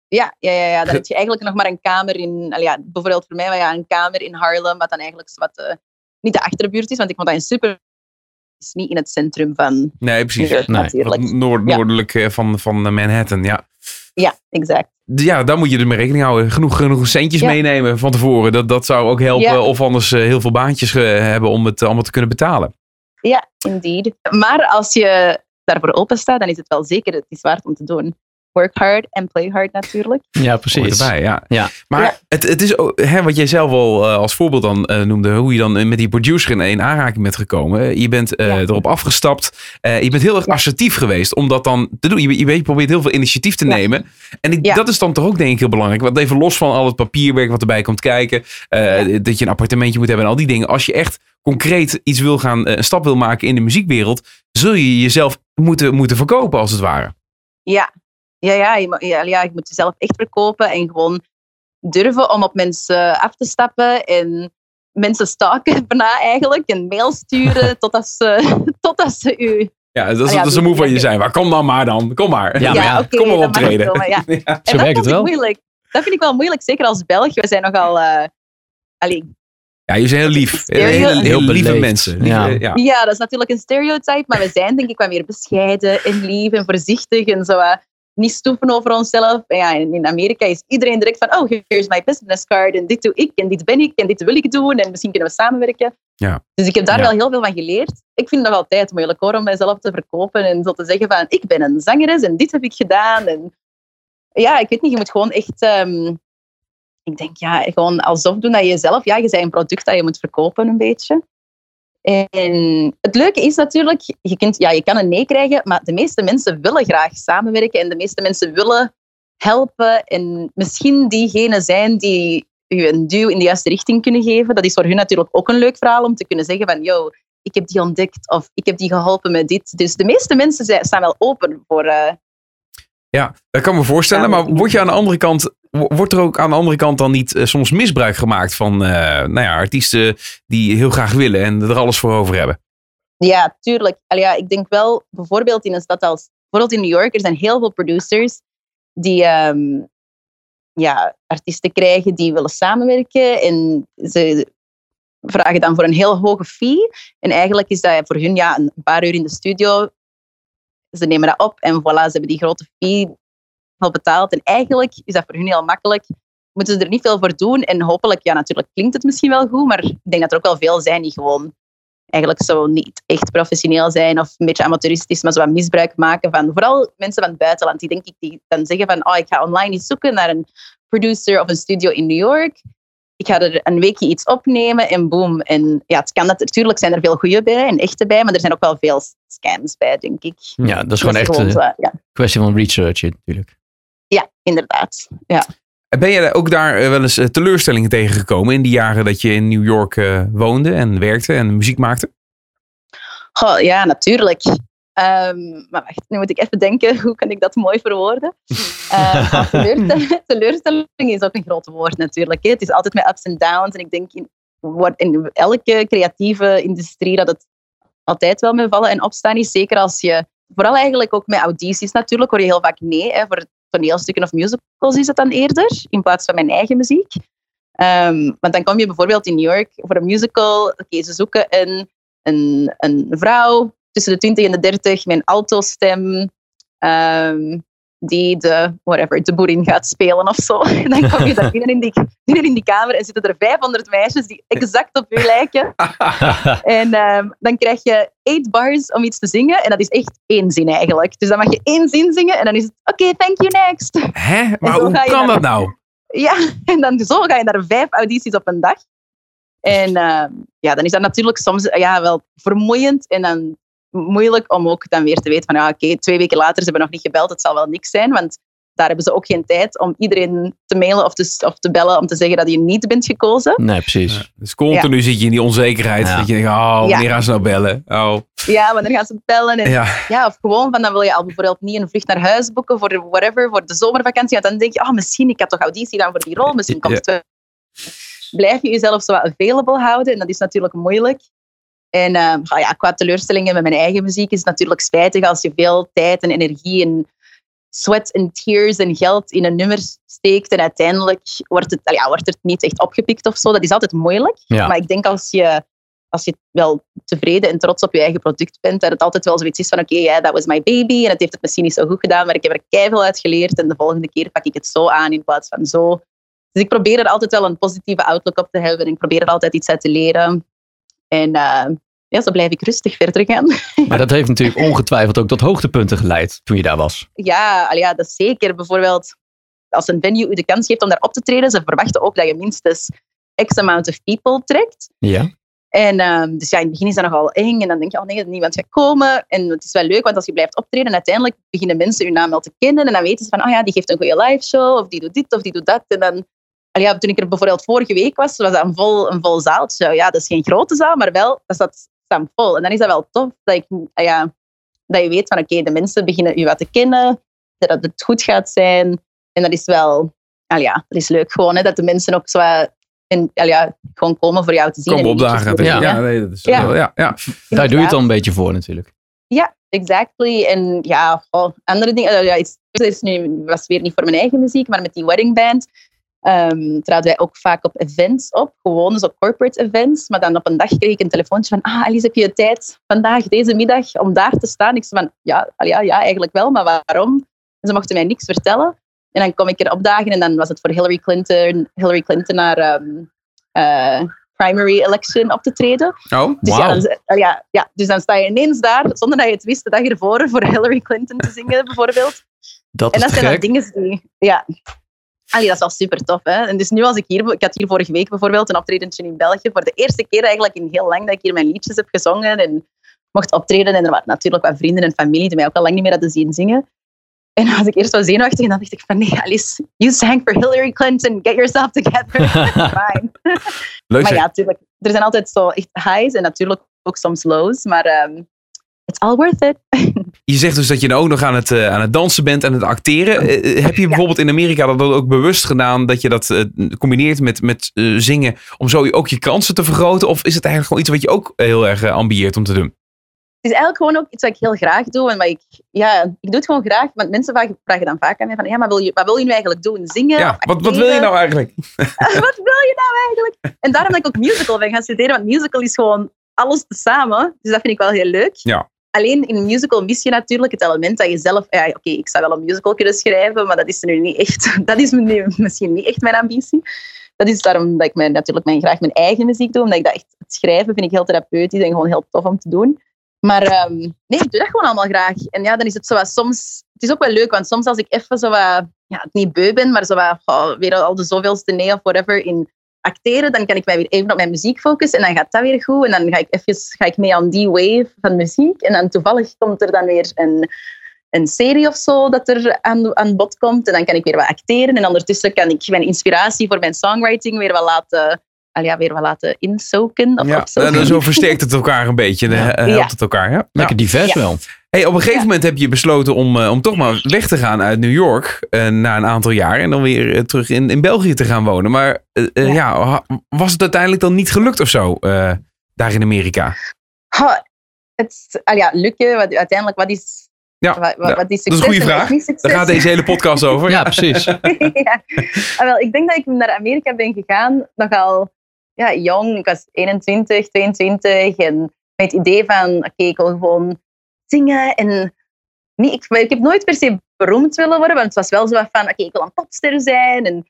[SPEAKER 4] Ja, ja, ja, ja. dan heb je eigenlijk nog maar een kamer in... Ja, bijvoorbeeld voor mij, maar ja, een kamer in Harlem, wat dan eigenlijk zo wat, eh, niet de achterbuurt is, want ik vond dat een super... is niet in het centrum van
[SPEAKER 1] Nee, precies.
[SPEAKER 4] York,
[SPEAKER 2] Nee,
[SPEAKER 1] noord, noordelijk eh, van, van eh, Manhattan, ja.
[SPEAKER 4] Ja, exact.
[SPEAKER 1] Ja, daar moet je er mee rekening houden. Genoeg, genoeg centjes
[SPEAKER 4] Ja.
[SPEAKER 1] meenemen van tevoren. Dat, dat zou ook helpen.
[SPEAKER 4] Ja.
[SPEAKER 1] Of anders eh, heel veel baantjes hebben om het allemaal te kunnen betalen.
[SPEAKER 4] Ja, indeed. Maar als je daarvoor open staat, dan is het wel zeker het is waard om te doen. Work hard and play hard natuurlijk.
[SPEAKER 2] Ja, precies.
[SPEAKER 1] erbij, ja.
[SPEAKER 2] Ja.
[SPEAKER 1] Maar
[SPEAKER 4] Ja.
[SPEAKER 1] Het, het is ook, hè, wat jij zelf al eh, als voorbeeld dan eh, noemde, hoe je dan eh, met die producer in, in aanraking bent gekomen. Je bent eh,
[SPEAKER 4] Ja.
[SPEAKER 1] erop afgestapt. Eh, je bent heel erg
[SPEAKER 4] Ja.
[SPEAKER 1] assertief geweest om dat dan te doen. Je, je, weet, je probeert heel veel initiatief te
[SPEAKER 4] Ja.
[SPEAKER 1] nemen. En ik,
[SPEAKER 4] Ja.
[SPEAKER 1] dat is dan toch ook denk ik heel belangrijk. Want even los van al het papierwerk wat erbij komt kijken. eh, Dat je een appartementje moet hebben en al die dingen. Als je echt concreet iets wil gaan, eh, een stap wil maken in de muziekwereld. Zul je jezelf moeten, moeten verkopen als het ware.
[SPEAKER 4] Ja, ja, ja, je, ja, ja, je moet jezelf echt verkopen en gewoon durven om op mensen af te stappen en mensen stalken bijna eigenlijk en mail sturen totdat ze, totdat ze u...
[SPEAKER 1] Ja, dat is,
[SPEAKER 4] Ah ja,
[SPEAKER 1] dat is een move van je zijn. Maar kom dan maar dan. Kom maar.
[SPEAKER 2] Ja, maar ja,
[SPEAKER 1] kom maar
[SPEAKER 4] dat
[SPEAKER 1] optreden.
[SPEAKER 4] komen, ja.
[SPEAKER 1] Ja.
[SPEAKER 2] Zo
[SPEAKER 4] en dat
[SPEAKER 2] werkt het wel.
[SPEAKER 4] moeilijk. Dat vind ik wel moeilijk, zeker als Belg. We zijn nogal... eh allee,
[SPEAKER 1] Ja, je bent heel lief.
[SPEAKER 4] Heel-
[SPEAKER 1] Heel, heel,
[SPEAKER 2] heel
[SPEAKER 1] lieve mensen.
[SPEAKER 2] Ja.
[SPEAKER 1] Lieve- ja.
[SPEAKER 4] Ja, dat is natuurlijk een stereotype, maar we zijn denk ik wat meer bescheiden en lief en voorzichtig en zo. Niet stoeven over onszelf. En ja, in Amerika is iedereen direct van, oh, here's my business card en dit doe ik en dit ben ik en dit wil ik doen en misschien kunnen we samenwerken.
[SPEAKER 1] Ja.
[SPEAKER 4] Dus ik heb daar
[SPEAKER 2] Ja.
[SPEAKER 4] wel heel veel van geleerd. Ik vind het nog altijd moeilijk hoor, om mijzelf te verkopen en zo te zeggen van, ik ben een zangeres en dit heb ik gedaan. En ja, ik weet niet, je moet gewoon echt... ehm, ik denk, ja, gewoon alsof doen dat je zelf... Ja, je bent een product dat je moet verkopen een beetje. En het leuke is natuurlijk, je, kunt, ja, je kan een nee krijgen, maar de meeste mensen willen graag samenwerken en de meeste mensen willen helpen en misschien diegene zijn die u een duw in de juiste richting kunnen geven. Dat is voor hun natuurlijk ook een leuk verhaal om te kunnen zeggen van, yo, ik heb die ontdekt of ik heb die geholpen met dit. Dus de meeste mensen zijn, staan wel open voor... eh,
[SPEAKER 1] Ja, dat kan me voorstellen. Maar word je aan de andere kant, wordt er ook aan de andere kant dan niet eh, soms misbruik gemaakt van eh, nou ja, artiesten die heel graag willen en er alles voor over hebben?
[SPEAKER 4] Ja, tuurlijk. Allee, ja, ik denk wel, bijvoorbeeld in een stad als... Bijvoorbeeld in New York, er zijn heel veel producers die ehm, ja, artiesten krijgen die willen samenwerken. En ze vragen dan voor een heel hoge fee. En eigenlijk is dat voor hun ja, een paar uur in de studio. Ze nemen dat op en voilà, ze hebben die grote fee al betaald. En eigenlijk is dat voor hun heel makkelijk. Moeten ze er niet veel voor doen. En hopelijk, ja, natuurlijk klinkt het misschien wel goed, maar ik denk dat er ook wel veel zijn die gewoon eigenlijk zo niet echt professioneel zijn of een beetje amateuristisch, maar zo wat misbruik maken van vooral mensen van het buitenland. Die denk ik die dan zeggen van oh, ik ga online iets zoeken naar een producer of een studio in New York. Ik ga er een weekje iets opnemen en boom. En ja, het kan dat, natuurlijk zijn er veel goede bij en echte bij, maar er zijn ook wel veel scams bij, denk ik.
[SPEAKER 2] Ja, dat is gewoon echt
[SPEAKER 4] gewoon
[SPEAKER 2] een
[SPEAKER 4] zo, ja.
[SPEAKER 2] kwestie van research natuurlijk.
[SPEAKER 4] Ja, inderdaad. Ja.
[SPEAKER 1] Ben je ook daar eh, wel eens eh, teleurstellingen tegengekomen in die jaren dat je in New York eh, woonde en werkte en muziek maakte?
[SPEAKER 4] Goh, ja, natuurlijk. Ehm, maar wacht, nu moet ik even denken, hoe kan ik dat mooi verwoorden? Eh, maar teleurstelling, teleurstelling is ook een groot woord natuurlijk. hè. Het is altijd met ups en downs. En ik denk in, in elke creatieve industrie dat het altijd wel met vallen en opstaan is. Zeker als je, vooral eigenlijk ook met audities natuurlijk, hoor je heel vaak nee. Hè, voor toneelstukken of musicals is het dan eerder, in plaats van mijn eigen muziek. Ehm, want dan kom je bijvoorbeeld in New York voor een musical. Oké, ze zoeken een, een, een vrouw tussen de 20 en de 30 met een alto-stem. ehm, die de, whatever, de boerin gaat spelen of zo. En dan kom je daar binnen in, die, binnen in die kamer en zitten er 500 meisjes die exact op u lijken. En ehm, dan krijg je eight bars om iets te zingen. En dat is echt één zin eigenlijk. Dus dan mag je één zin zingen en dan is het, oké, thank you, next.
[SPEAKER 1] Hè? Maar hoe kan
[SPEAKER 4] naar-
[SPEAKER 1] dat nou?
[SPEAKER 4] Ja, en dan zo ga je naar vijf audities op een dag. En ehm, ja, dan is dat natuurlijk soms ja, wel vermoeiend en dan moeilijk om ook dan weer te weten van ja, oké, twee weken later, ze hebben nog niet gebeld, het zal wel niks zijn, want daar hebben ze ook geen tijd om iedereen te mailen of te, of te bellen om te zeggen dat je niet bent gekozen.
[SPEAKER 2] Nee, precies.
[SPEAKER 1] Dus continu zit je in die onzekerheid.
[SPEAKER 2] Ja.
[SPEAKER 1] Dat je denkt, oh, wanneer gaan ze nou bellen? Oh,
[SPEAKER 4] Ja, wanneer gaan ze bellen? En, ja.
[SPEAKER 1] ja.
[SPEAKER 4] of gewoon van dan wil je al bijvoorbeeld niet een vlucht naar huis boeken voor whatever, voor de zomervakantie. Want dan denk je, oh, misschien, ik heb toch auditie dan voor die rol, misschien komt
[SPEAKER 1] Ja.
[SPEAKER 4] het wel. Blijf je jezelf zo wat available houden en dat is natuurlijk moeilijk. En ehm, ah ja, qua teleurstellingen met mijn eigen muziek is het natuurlijk spijtig als je veel tijd en energie en sweat en tears en geld in een nummer steekt en uiteindelijk wordt het, ja, wordt het niet echt opgepikt of zo. Dat is altijd moeilijk.
[SPEAKER 2] Ja.
[SPEAKER 4] Maar ik denk als je, als je wel tevreden en trots op je eigen product bent, dat het altijd wel zoiets is van oké, dat was my baby en het heeft het misschien niet zo goed gedaan, maar ik heb er keihard uit geleerd en de volgende keer pak ik het zo aan in plaats van zo. Dus ik probeer er altijd wel een positieve outlook op te hebben en ik probeer er altijd iets uit te leren. En eh, ja, zo blijf ik rustig verder gaan.
[SPEAKER 2] Maar dat heeft natuurlijk ongetwijfeld ook tot hoogtepunten geleid toen je daar was.
[SPEAKER 4] Ja, ja, dat is zeker. Bijvoorbeeld, als een venue u de kans geeft om daar op te treden, ze verwachten ook dat je minstens x amount of people trekt.
[SPEAKER 2] Ja.
[SPEAKER 4] En ehm, dus ja, in het begin is dat nogal eng. En dan denk je, oh nee, dat niemand gaat komen. En het is wel leuk, want als je blijft optreden, uiteindelijk beginnen mensen je naam wel te kennen. En dan weten ze van, oh ja, die geeft een goede live show. Of die doet dit, of die doet dat. En dan, ja, toen ik er bijvoorbeeld vorige week was, was dat een vol, een vol zaaltje. Ja, dat is geen grote zaal, maar wel, dat staat, staat vol. En dan is dat wel tof, dat, ik, ah ja, dat je weet van, oké, de mensen beginnen je wat te kennen. Dat het goed gaat zijn. En dat is wel, al ja, dat is leuk gewoon, hè, dat de mensen ook zo... En, al ja, gewoon komen voor jou te zien.
[SPEAKER 1] Kom
[SPEAKER 4] en
[SPEAKER 1] opdagen. Ja,
[SPEAKER 2] Ja.
[SPEAKER 1] ja, nee, dat is
[SPEAKER 4] Ja.
[SPEAKER 1] wel- ja, ja.
[SPEAKER 2] Daar doe je het dan een beetje voor natuurlijk.
[SPEAKER 4] Ja, exactly. En ja, goh, andere dingen. Ja, is nu, was weer niet voor mijn eigen muziek, maar met die wedding band ehm traden wij ook vaak op events op. Gewoon dus op corporate events. Maar dan op een dag kreeg ik een telefoontje van ah, Alice, heb je tijd vandaag, deze middag, om daar te staan? Ik zei van, ja, ja, ja, eigenlijk wel, maar waarom? En ze mochten mij niks vertellen. En dan kom ik er opdagen en dan was het voor Hillary Clinton, Hillary Clinton naar ehm, eh, primary election op te treden.
[SPEAKER 1] Oh,
[SPEAKER 4] Dus,
[SPEAKER 2] Wauw.
[SPEAKER 4] ja, dan, eh, ja, ja, dus dan sta je ineens daar, zonder dat je het wist, de dag ervoor voor Hillary Clinton te zingen, bijvoorbeeld.
[SPEAKER 2] Dat
[SPEAKER 4] En dat zijn dan dingen die... Ja. Allee, dat is wel super tof. Hè? En dus nu als ik hier... Ik had hier vorige week bijvoorbeeld een optredentje in België. Voor de eerste keer eigenlijk in heel lang dat ik hier mijn liedjes heb gezongen. En mocht optreden. En er waren natuurlijk wat vrienden en familie die mij ook al lang niet meer hadden zien zingen. En dan was ik eerst wel zenuwachtig. En dan dacht ik van, nee Alice, you sang for Hillary Clinton. Get yourself together. Fine.
[SPEAKER 1] leuk
[SPEAKER 4] Maar ja, natuurlijk. Er zijn altijd zo echt highs en natuurlijk ook soms lows. Maar ehm, it's all worth it.
[SPEAKER 1] Je zegt dus dat je ook nog aan het, eh, aan het dansen bent en het acteren. Eh, eh, heb je bijvoorbeeld in Amerika dat ook bewust gedaan dat je dat combineert met, met zingen om zo ook je kansen te vergroten? Of is het eigenlijk gewoon iets wat je ook heel erg ambieert om te doen?
[SPEAKER 4] Het is eigenlijk gewoon ook iets wat ik heel graag doe. En wat ik, ja, ik doe het gewoon graag. Want mensen vragen, dan vaak aan mij van, ja, maar wil je, wat wil je nu eigenlijk doen? Zingen?
[SPEAKER 1] Ja, wat, wat wil je nou eigenlijk?
[SPEAKER 4] wat wil je nou eigenlijk? En daarom dat ik ook musical ben gaan studeren. Want musical is gewoon alles tezamen. Dus dat vind ik wel heel leuk.
[SPEAKER 1] Ja.
[SPEAKER 4] Alleen in een musical mis je natuurlijk het element dat je zelf... Ja, Oké, ik zou wel een musical kunnen schrijven, maar dat is nu niet echt... Dat is misschien niet echt mijn ambitie. Dat is daarom dat ik mijn, natuurlijk mijn, graag mijn eigen muziek doe. Omdat ik dat echt... Het schrijven vind ik heel therapeutisch en gewoon heel tof om te doen. Maar ehm, nee, ik doe dat gewoon allemaal graag. En ja, dan is het zo wat soms... Het is ook wel leuk, want soms als ik even zo wat... Ja, niet beu ben, maar zo wat... oh, weer al de zoveelste nee of whatever in acteren, dan kan ik mij weer even op mijn muziek focussen en dan gaat dat weer goed. En dan ga ik, even, ga ik mee aan die wave van muziek. En dan toevallig komt er dan weer een, een serie of zo dat er aan, aan bod komt. En dan kan ik weer wat acteren. En ondertussen kan ik mijn inspiratie voor mijn songwriting weer wat laten, ja, weer wat laten insoken. Of
[SPEAKER 1] Ja, en zo versterkt het elkaar een beetje.
[SPEAKER 2] Ja.
[SPEAKER 1] eh, helpt het elkaar. Ja.
[SPEAKER 2] Lekker divers
[SPEAKER 4] Ja.
[SPEAKER 2] wel.
[SPEAKER 1] Hey, op een gegeven moment heb je besloten om, eh, om toch maar weg te gaan uit New York eh, na een aantal jaar en dan weer eh, terug in, in België te gaan wonen. Maar
[SPEAKER 4] Ja.
[SPEAKER 1] was het uiteindelijk dan niet gelukt of zo eh, daar in Amerika?
[SPEAKER 4] Ha, het, al ja, lukken, wat, uiteindelijk, wat is,
[SPEAKER 1] Ja,
[SPEAKER 4] Wat, wat,
[SPEAKER 1] ja,
[SPEAKER 4] is
[SPEAKER 1] dat is een
[SPEAKER 4] succes
[SPEAKER 1] goede vraag. Daar
[SPEAKER 4] succes?
[SPEAKER 1] gaat deze hele podcast over.
[SPEAKER 2] Ja, precies.
[SPEAKER 4] ja. Ah, wel, ik denk dat ik naar Amerika ben gegaan nogal ja, jong. Ik was 21, 22 en met het idee van, oké, ik wil gewoon zingen en niet, ik, ik heb nooit per se beroemd willen worden, want het was wel zo van, oké, ik wil een popster zijn en,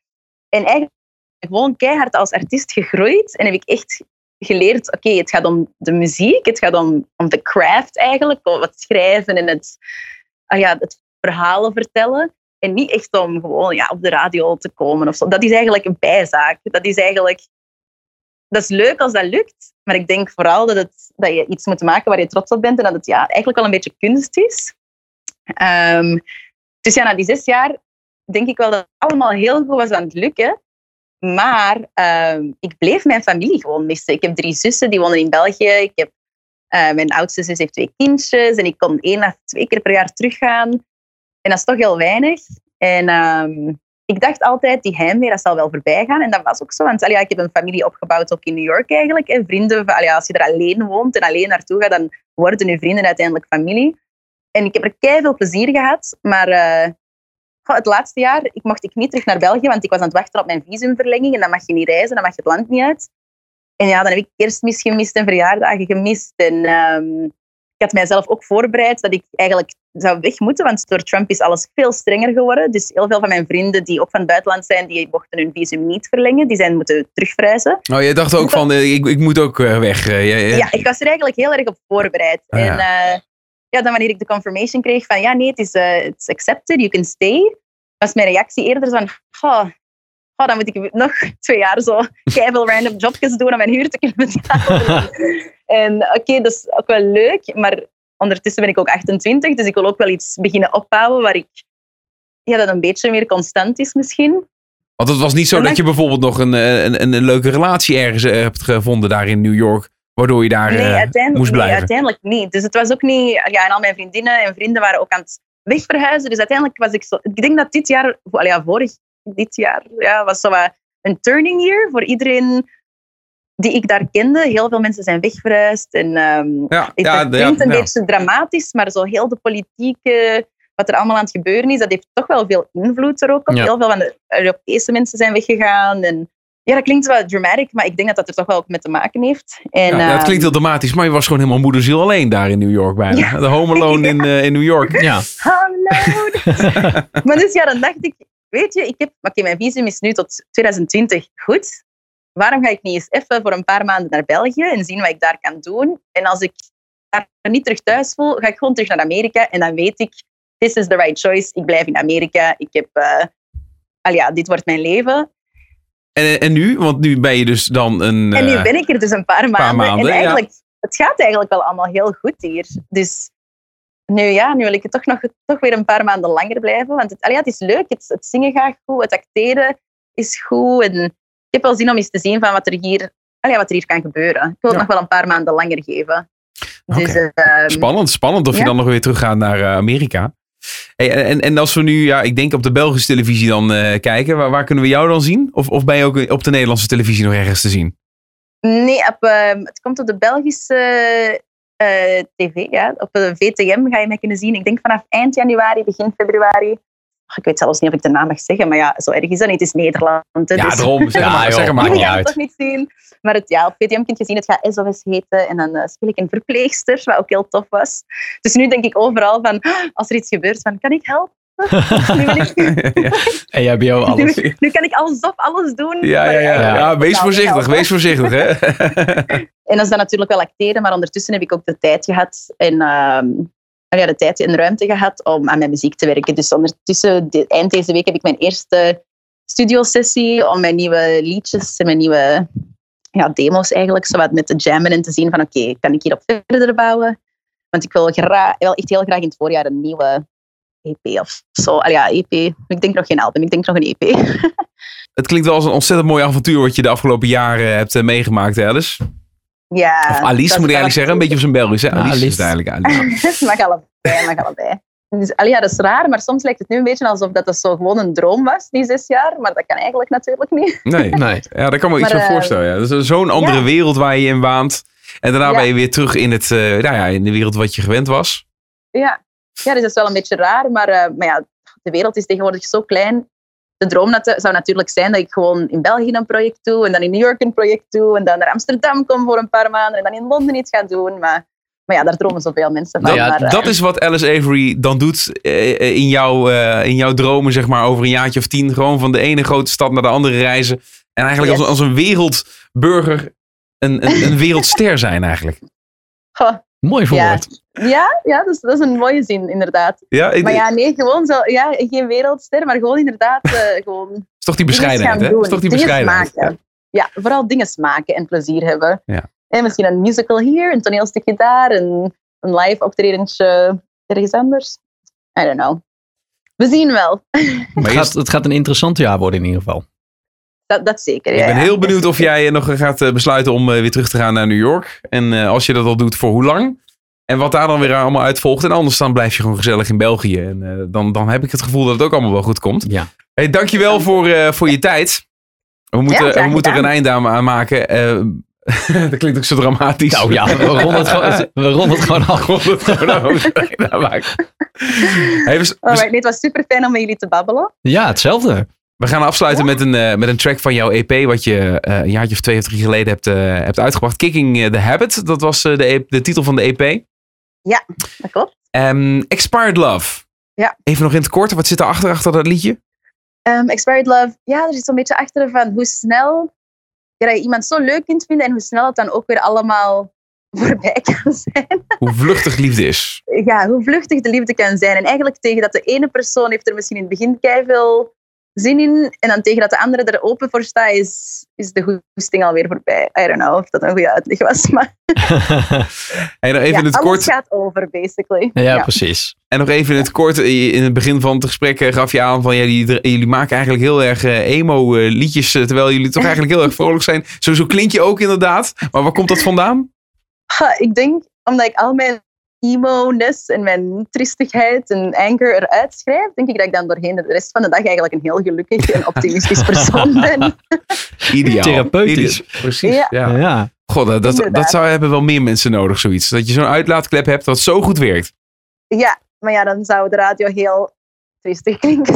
[SPEAKER 4] en eigenlijk gewoon keihard als artiest gegroeid en heb ik echt geleerd, oké, het gaat om de muziek, het gaat om, om de craft eigenlijk, om het schrijven en het, ah ja, het verhalen vertellen. En niet echt om gewoon ja, op de radio te komen of zo. Dat is eigenlijk een bijzaak. Dat is eigenlijk... Dat is leuk als dat lukt. Maar ik denk vooral dat, het, dat je iets moet maken waar je trots op bent. En dat het ja, eigenlijk wel een beetje kunst is. Ehm, dus ja, na die zes jaar denk ik wel dat het allemaal heel goed was aan het lukken. Maar ehm, ik bleef mijn familie gewoon missen. Ik heb drie zussen, die wonen in België. Ik heb, eh, mijn oudste zus heeft twee kindjes. En ik kon één of twee keer per jaar teruggaan. En dat is toch heel weinig. En ehm, ik dacht altijd, die heimwee, dat zal wel voorbij gaan. En dat was ook zo. Want allee, ik heb een familie opgebouwd ook in New York eigenlijk. En vrienden, allee, als je er alleen woont en alleen naartoe gaat, dan worden je vrienden uiteindelijk familie. En ik heb er kei veel plezier gehad. Maar eh, het laatste jaar ik mocht ik niet terug naar België, want ik was aan het wachten op mijn visumverlenging. En dan mag je niet reizen, dan mag je het land niet uit. En ja, dan heb ik kerstmis gemist en verjaardagen gemist. En ehm, ik had mijzelf ook voorbereid dat ik eigenlijk zou weg moeten, want door Trump is alles veel strenger geworden. Dus heel veel van mijn vrienden die ook van het buitenland zijn, die mochten hun visum niet verlengen. Die zijn moeten terugverhuizen.
[SPEAKER 1] Oh, jij dacht ook van, eh, ik, ik moet ook eh, weg. eh, ja, ja.
[SPEAKER 4] Ja, ik was er eigenlijk heel erg op voorbereid.
[SPEAKER 1] Ah, ja.
[SPEAKER 4] En ja, dan wanneer ik de confirmation kreeg van ja, nee, het is it's accepted, you can stay, was mijn reactie eerder van, goh, goh, dan moet ik nog twee jaar zo keiveel random jobjes doen om mijn huur te kunnen betalen. en oké, dat is ook wel leuk, maar ondertussen ben ik ook 28, dus ik wil ook wel iets beginnen opbouwen waar ik ja, dat een beetje meer constant is misschien.
[SPEAKER 1] Want het was niet zo
[SPEAKER 4] En
[SPEAKER 1] dat je bijvoorbeeld nog een, eh, een, een, een leuke relatie ergens eh, hebt gevonden daar in New York. Waardoor je daar
[SPEAKER 4] Nee,
[SPEAKER 1] eh,
[SPEAKER 4] uiteindelijk,
[SPEAKER 1] moest
[SPEAKER 4] nee,
[SPEAKER 1] blijven.
[SPEAKER 4] uiteindelijk niet. Dus het was ook niet... Ja, en al mijn vriendinnen en vrienden waren ook aan het wegverhuizen. Dus uiteindelijk was ik zo... Ik denk dat dit jaar... Ja, vorig dit jaar ja, was zo een turning year voor iedereen die ik daar kende. Heel veel mensen zijn wegverhuisd. En
[SPEAKER 1] Ja,
[SPEAKER 4] het
[SPEAKER 1] ja,
[SPEAKER 4] klinkt een
[SPEAKER 1] ja.
[SPEAKER 4] beetje dramatisch, maar zo heel de politieke... Wat er allemaal aan het gebeuren is, dat heeft toch wel veel invloed er ook op. Heel veel van de Europese mensen zijn weggegaan. En ja, dat klinkt wel dramatic, maar ik denk dat dat er toch wel ook mee te maken heeft. En,
[SPEAKER 1] Ja, ja, het
[SPEAKER 4] ehm,
[SPEAKER 1] klinkt heel dramatisch, maar je was gewoon helemaal moederziel alleen daar in New York bijna.
[SPEAKER 4] Ja.
[SPEAKER 1] De home alone in, eh, in New York.
[SPEAKER 2] Ja.
[SPEAKER 4] Hallo. maar dus ja, dan dacht ik, weet je, ik heb, oké, mijn visum is nu tot 2020 goed. Waarom ga ik niet eens even voor een paar maanden naar België en zien wat ik daar kan doen? En als ik daar niet terug thuis voel, ga ik gewoon terug naar Amerika en dan weet ik, this is the right choice. Ik blijf in Amerika. Ik heb, eh, al ja, dit wordt mijn leven.
[SPEAKER 1] En, en nu? Want nu ben je dus dan een...
[SPEAKER 4] En nu
[SPEAKER 1] eh,
[SPEAKER 4] ben ik er dus een paar maanden. en eigenlijk, het gaat eigenlijk wel allemaal heel goed hier. Dus nu, ja, nu wil ik het toch nog toch weer een paar maanden langer blijven. Want het, allee, het is leuk. Het, het zingen gaat goed. Het acteren is goed. En ik heb wel zin om eens te zien van wat er hier, allee, wat er hier kan gebeuren. Ik wil het
[SPEAKER 1] Ja.
[SPEAKER 4] nog wel een paar maanden langer geven. Dus, ehm,
[SPEAKER 1] Spannend, spannend of je dan nog weer teruggaat naar eh, Amerika. Hey, en, en als we nu, ja, ik denk op de Belgische televisie dan eh, kijken, waar, waar kunnen we jou dan zien? Of, of ben je ook op de Nederlandse televisie nog ergens te zien?
[SPEAKER 4] Nee, op, ehm, het komt op de Belgische eh, tv. Ja. Op de VTM ga je mij kunnen zien. Ik denk vanaf eind januari, begin februari. Ach, ik weet zelfs niet of ik de naam mag zeggen, maar ja, zo erg is dat niet. Het is Nederland. hè,
[SPEAKER 1] Ja,
[SPEAKER 4] dus-
[SPEAKER 1] daarom. Zeg
[SPEAKER 2] Ja,
[SPEAKER 1] maar,
[SPEAKER 2] joh,
[SPEAKER 1] zeg maar.
[SPEAKER 2] niet uit.
[SPEAKER 4] toch niet zien. Maar het, ja, op VTM kun je zien, het gaat SOS heten. En dan eh, speel ik een verpleegster, wat ook heel tof was. Dus nu denk ik overal van, "Ah, als er iets gebeurt, van, kan ik helpen? Nu, wil ik,
[SPEAKER 2] EHBO, alles.
[SPEAKER 4] nu, nu kan ik alles of alles doen.
[SPEAKER 1] Ja, ja, ja.
[SPEAKER 2] Ja.
[SPEAKER 1] ja wees voorzichtig, wees voorzichtig. Hè?
[SPEAKER 4] En dat is dan natuurlijk wel acteren, maar ondertussen heb ik ook de tijd gehad en ehm, ja, de tijd en ruimte gehad om aan mijn muziek te werken. Dus ondertussen, de, eind deze week, heb ik mijn eerste studiosessie om mijn nieuwe liedjes en mijn nieuwe ja, demo's eigenlijk, zowat met te jammen en te zien van oké, kan ik hierop verder bouwen? Want ik wil graag, wel echt heel graag in het voorjaar een nieuwe EP of zo. Al ja, EP. Ik denk nog geen album, ik denk nog een EP.
[SPEAKER 1] Het klinkt wel als een ontzettend mooi avontuur wat je de afgelopen jaren hebt eh, meegemaakt, Alice.
[SPEAKER 4] ja,
[SPEAKER 1] Of Alice moet ik eigenlijk zeggen, een beetje op zijn Belgisch. Hè?
[SPEAKER 2] Ja,
[SPEAKER 1] Alice, is eigenlijk. Alice.
[SPEAKER 4] Mag allebei, mag allebei. Dus, allee, ja, dat is raar, maar soms lijkt het nu een beetje alsof dat, dat zo gewoon een droom was, die zes jaar. Maar dat kan eigenlijk natuurlijk niet.
[SPEAKER 1] Nee.
[SPEAKER 2] Nee.
[SPEAKER 1] Ja, daar kan me iets van
[SPEAKER 4] eh,
[SPEAKER 1] voorstellen. Ja. Dat is zo'n andere
[SPEAKER 4] ja.
[SPEAKER 1] wereld waar je in waant. En daarna
[SPEAKER 4] Ja.
[SPEAKER 1] ben je weer terug in, het, eh, nou ja, in de wereld wat je gewend was.
[SPEAKER 4] Ja, ja, dus dat is wel een beetje raar. Maar, eh, maar ja, de wereld is tegenwoordig zo klein. De droom zou natuurlijk zijn dat ik gewoon in België een project doe. En dan in New York een project doe. En dan naar Amsterdam kom voor een paar maanden. En dan in Londen iets ga doen. Maar, maar ja, daar dromen zoveel mensen van.
[SPEAKER 2] Nou ja,
[SPEAKER 4] maar, eh,
[SPEAKER 1] Dat is wat Alice Avery dan doet eh, in, jouw, in jouw dromen, zeg maar, over een jaartje of tien. Gewoon van de ene grote stad naar de andere reizen. En eigenlijk als,
[SPEAKER 4] Yes.
[SPEAKER 1] als een wereldburger een, een, een wereldster zijn eigenlijk.
[SPEAKER 4] goh,
[SPEAKER 2] Mooi verwoord.
[SPEAKER 4] ja, ja dat, is, dat is een mooie zin, inderdaad.
[SPEAKER 1] Ja, ik,
[SPEAKER 4] Maar ja, nee, gewoon zo, ja, geen wereldster, maar gewoon inderdaad eh, gewoon
[SPEAKER 1] is toch die bescheidenheid, hè? Is toch die bescheidenheid.
[SPEAKER 4] maken. Ja. vooral dingen maken en plezier hebben.
[SPEAKER 1] Ja.
[SPEAKER 4] En misschien een musical hier, een toneelstukje daar, een, een live optredentje ergens anders. I don't know. We zien wel.
[SPEAKER 1] Maar
[SPEAKER 2] Het, gaat, het gaat een interessant jaar worden in ieder geval.
[SPEAKER 4] Dat, dat zeker.
[SPEAKER 1] Ik
[SPEAKER 4] ja,
[SPEAKER 1] ben
[SPEAKER 4] ja.
[SPEAKER 1] heel benieuwd of jij nog gaat eh, besluiten om eh, weer terug te gaan naar New York. En eh, als je dat al doet, voor hoe lang? En wat daar dan weer allemaal uit volgt. En anders dan blijf je gewoon gezellig in België. En eh, dan, dan heb ik het gevoel dat het ook allemaal wel goed komt.
[SPEAKER 2] Ja.
[SPEAKER 1] Hey, dankjewel voor, eh, voor je tijd. We moeten,
[SPEAKER 4] Ja,
[SPEAKER 1] we moeten er een
[SPEAKER 4] gedaan.
[SPEAKER 1] eind aan aan maken. Eh, dat klinkt ook zo dramatisch.
[SPEAKER 2] Nou ja, we ronden het gewoon, we ronden het gewoon af.
[SPEAKER 1] Gewoon. Hey, we,
[SPEAKER 4] Alright, het was super fijn om met jullie te babbelen.
[SPEAKER 2] Ja, hetzelfde.
[SPEAKER 1] we gaan afsluiten met, een, eh, met een track van jouw EP. Wat je eh, een jaartje of twee of drie geleden hebt, eh, hebt uitgebracht. Kicking the Habit. Dat was eh, de, E- de titel van de EP.
[SPEAKER 4] Dat klopt.
[SPEAKER 1] Ehm, Expired Love.
[SPEAKER 4] Ja.
[SPEAKER 1] Even nog in het kort. Wat zit erachter, achter dat liedje?
[SPEAKER 4] Ehm, Expired Love, ja, er zit zo'n beetje achter van hoe snel ja, dat je iemand zo leuk kunt vinden en hoe snel het dan ook weer allemaal voorbij kan zijn.
[SPEAKER 1] Hoe vluchtig liefde is.
[SPEAKER 4] ja, hoe vluchtig de liefde kan zijn. En eigenlijk tegen dat de ene persoon heeft er misschien in het begin veel zin in. En dan tegen dat de andere er open voor staat, is, is de goesting alweer voorbij. I don't know of dat een goede uitleg was. Maar
[SPEAKER 1] En nog even
[SPEAKER 4] ja,
[SPEAKER 1] in het
[SPEAKER 4] alles
[SPEAKER 1] kort.
[SPEAKER 4] gaat over, basically.
[SPEAKER 2] ja, precies.
[SPEAKER 1] En nog even in het kort. eh, In het begin van het gesprek eh, gaf je aan van ja, jullie, jullie maken eigenlijk heel erg eh, emo eh, liedjes. eh, Terwijl jullie toch eigenlijk heel erg vrolijk zijn. Zo, zo klink je ook inderdaad. Maar waar komt dat vandaan?
[SPEAKER 4] Ha, ik denk, omdat ik al mijn emo-ness en mijn tristigheid en anger eruit schrijf, denk ik dat ik dan doorheen de rest van de dag eigenlijk een heel gelukkig en optimistisch persoon ben.
[SPEAKER 1] Ideaal.
[SPEAKER 2] Therapeutisch.
[SPEAKER 1] Precies. Ja.
[SPEAKER 4] Ja.
[SPEAKER 2] Ja.
[SPEAKER 1] God, dat, dat, dat zou hebben wel meer mensen nodig, zoiets. Dat je zo'n uitlaatklep hebt dat zo goed werkt.
[SPEAKER 4] Ja, maar ja, dan zou de radio heel klinken.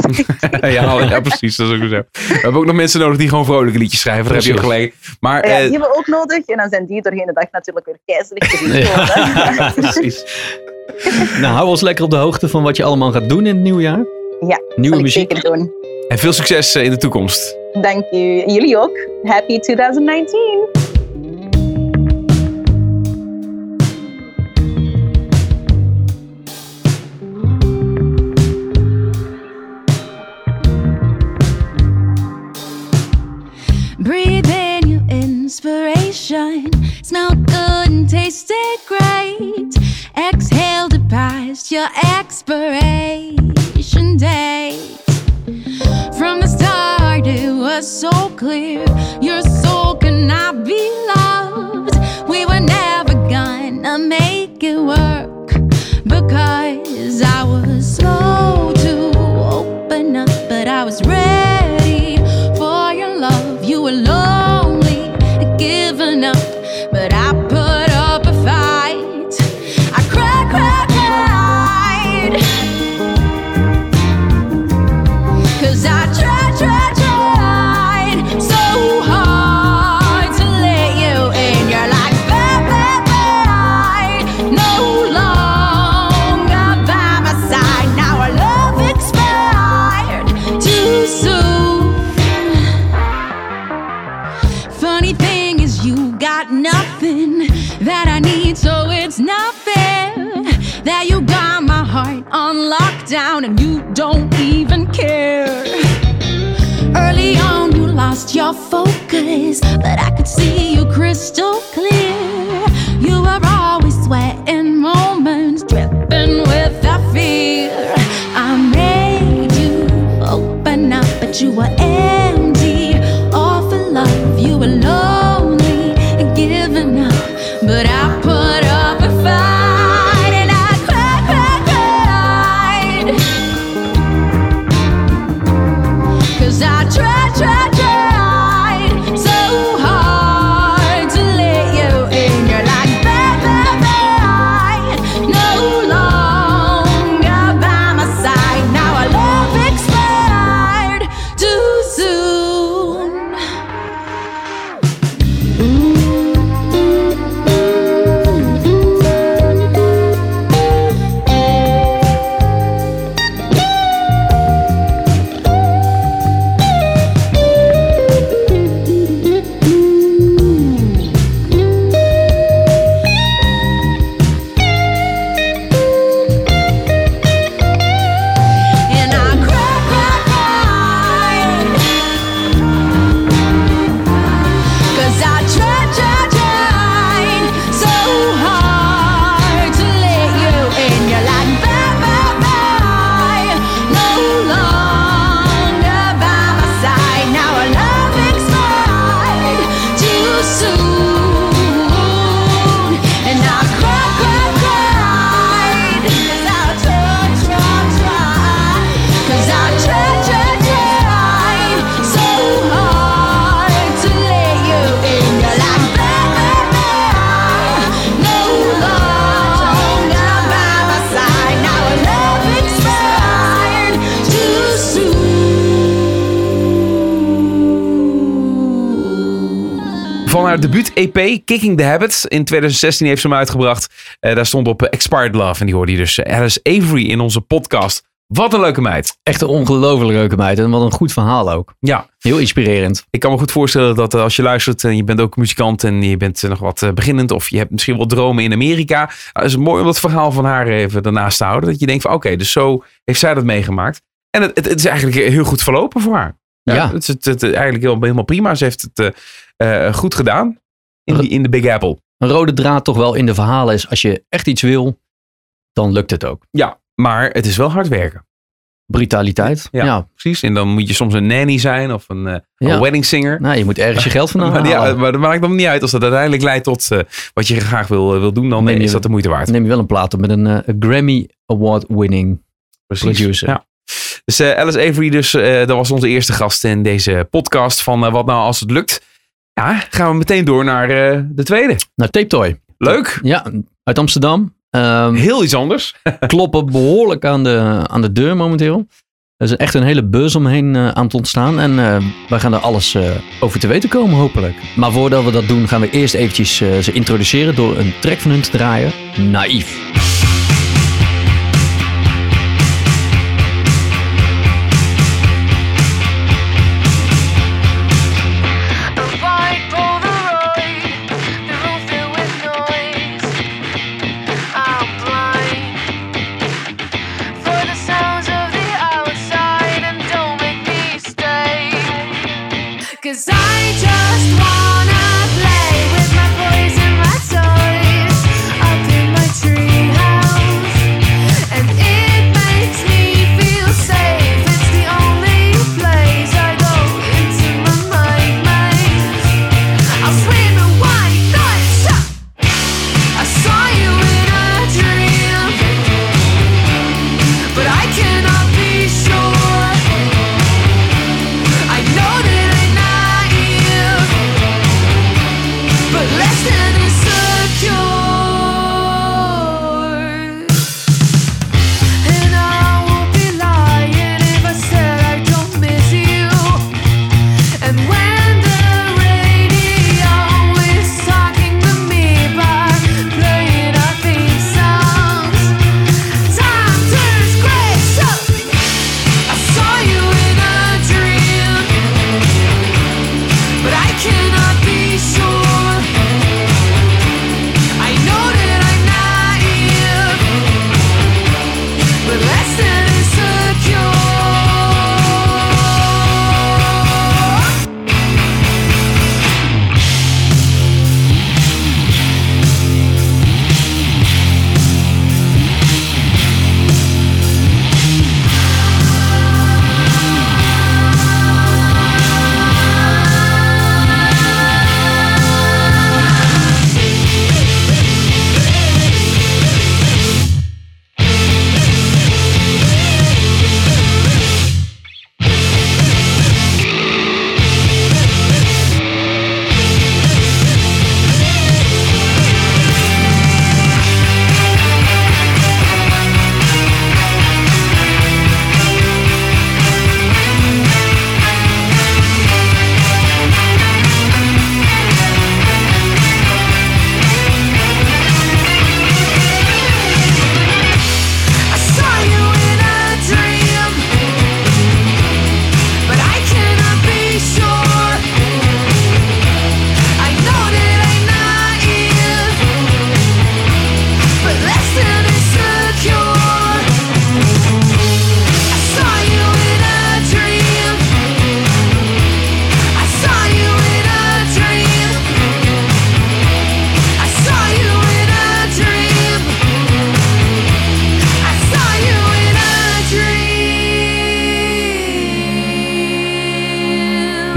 [SPEAKER 1] ja, ja, precies. Dat is ook zo. We hebben ook nog mensen nodig die gewoon vrolijke liedjes schrijven. Daar heb je ook gelijk. Maar
[SPEAKER 4] Ja,
[SPEAKER 1] eh,
[SPEAKER 4] die hebben we ook nodig. En dan zijn die doorheen de dag natuurlijk weer gezien.
[SPEAKER 2] Ja.
[SPEAKER 1] precies.
[SPEAKER 2] Nou, hou ons lekker op de hoogte van wat je allemaal gaat doen in het nieuwe jaar.
[SPEAKER 4] Ja,
[SPEAKER 2] Nieuwe
[SPEAKER 4] zal ik
[SPEAKER 2] muziek.
[SPEAKER 4] zeker doen.
[SPEAKER 1] En veel succes eh, in de toekomst.
[SPEAKER 4] Dank u. Jullie ook. Happy 2019.
[SPEAKER 3] Inspiration. Smell good and tasted great. Exhale to past your expiration date. From the start, it was so clear your soul could not be loved. We were never gonna make it work because I was slow to open up, but I was ready
[SPEAKER 1] debuut-EP, Kicking the Habits. In 2016 heeft ze hem uitgebracht. Eh, daar stond op eh, Expired Love. En die hoorde je dus eh, Alice Avery in onze podcast. Wat een leuke meid.
[SPEAKER 3] Echt een ongelooflijk leuke meid. En wat een goed verhaal ook.
[SPEAKER 1] Ja,
[SPEAKER 3] Heel inspirerend.
[SPEAKER 1] ik kan me goed voorstellen dat als je luistert en je bent ook muzikant en je bent nog wat beginnend of je hebt misschien wel dromen in Amerika. Nou, is het mooi om dat verhaal van haar even daarnaast te houden. Dat je denkt van oké, dus zo heeft zij dat meegemaakt. En het, het, het is eigenlijk heel goed verlopen voor haar.
[SPEAKER 3] Ja.
[SPEAKER 1] Het is het, het- eigenlijk helemaal prima. Ze heeft het eh, goed gedaan in, die, in de Big Apple.
[SPEAKER 3] Een rode draad toch wel in de verhalen is, als je echt iets wil, dan lukt het ook.
[SPEAKER 1] Ja, maar het is wel hard werken.
[SPEAKER 3] Brutaliteit.
[SPEAKER 1] Ja.
[SPEAKER 3] Ja.
[SPEAKER 1] Precies. En dan moet je soms een nanny zijn of een, eh,
[SPEAKER 3] Ja.
[SPEAKER 1] een wedding singer.
[SPEAKER 3] Nou, je moet ergens je geld vandaan
[SPEAKER 1] Maar, ja, maar dat maakt dan niet uit. Als dat uiteindelijk leidt tot eh, wat je graag wil, wil doen, dan
[SPEAKER 3] Neem je-
[SPEAKER 1] is dat de moeite waard.
[SPEAKER 3] Neem je wel een plaat op met een Grammy Award winning producer.
[SPEAKER 1] Ja. Dus Alice Avery, dus, dat was onze eerste gast in deze podcast van Wat nou als het lukt. Ja, gaan we meteen door naar eh, de tweede.
[SPEAKER 3] Nou, Tape Toy.
[SPEAKER 1] Leuk.
[SPEAKER 3] Ja, uit Amsterdam. Ehm,
[SPEAKER 1] Heel iets anders.
[SPEAKER 3] kloppen behoorlijk aan de, aan de deur momenteel. Er is echt een hele buzz omheen eh, aan het ontstaan. En eh, wij gaan er alles over te weten komen, hopelijk. Maar voordat we dat doen, gaan we eerst eventjes ze introduceren door een track van hun te draaien. Naïef.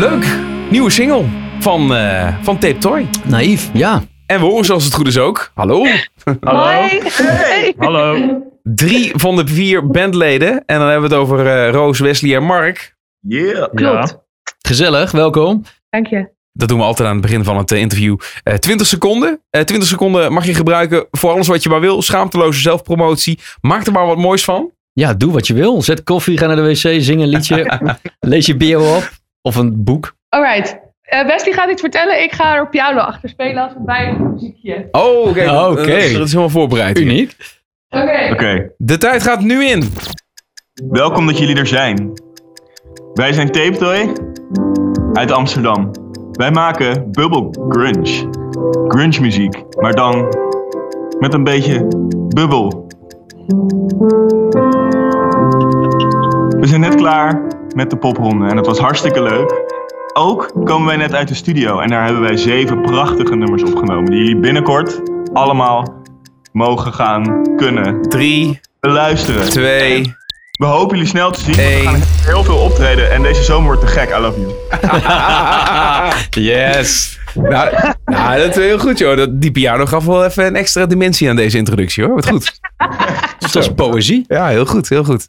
[SPEAKER 1] Leuk. Nieuwe single van, eh, van Tape Toy.
[SPEAKER 3] Naïef, ja.
[SPEAKER 1] En we horen zoals het goed is ook. Hallo.
[SPEAKER 5] Hoi.
[SPEAKER 6] Hallo.
[SPEAKER 1] Drie van de vier bandleden. En dan hebben we het over eh, Roos, Wesley en Mark.
[SPEAKER 6] Yeah.
[SPEAKER 7] Klopt.
[SPEAKER 3] Gezellig, welkom.
[SPEAKER 7] Dank je.
[SPEAKER 1] Dat doen we altijd aan het begin van het eh, interview. Eh 20 seconden. Eh 20 seconden mag je gebruiken voor alles wat je maar wil. Schaamteloze zelfpromotie. Maak er maar wat moois van.
[SPEAKER 3] Ja, doe wat je wil. Zet koffie, ga naar de wc, zing een liedje. lees je bio op. Of een boek.
[SPEAKER 7] Alright. Eh, Wesley gaat iets vertellen. Ik ga er piano achter spelen als een bijmuziekje.
[SPEAKER 1] Oh, oké.
[SPEAKER 2] Oh, oké.
[SPEAKER 1] Dat, is- dat is helemaal voorbereid.
[SPEAKER 2] Uniek.
[SPEAKER 7] Oké.
[SPEAKER 5] Oké,
[SPEAKER 1] De tijd gaat nu in.
[SPEAKER 5] welkom dat jullie er zijn. Wij zijn Tape Toy uit Amsterdam. Wij maken bubble grunge. Grunge muziek, maar dan met een beetje bubbel. We zijn net klaar met de popronde en het was hartstikke leuk. Ook komen wij net uit de studio en daar hebben wij zeven prachtige nummers opgenomen. Die jullie binnenkort allemaal mogen gaan kunnen
[SPEAKER 1] Drie,
[SPEAKER 5] beluisteren.
[SPEAKER 1] twee.
[SPEAKER 5] We hopen jullie snel te zien. We gaan heel veel optreden en deze zomer wordt te gek. I love you.
[SPEAKER 1] yes. Nou, nou, dat is heel goed, joh. Dat, die piano gaf wel even een extra dimensie aan deze introductie, hoor. Wat goed.
[SPEAKER 2] Dat is poëzie.
[SPEAKER 1] Ja, heel goed, heel goed.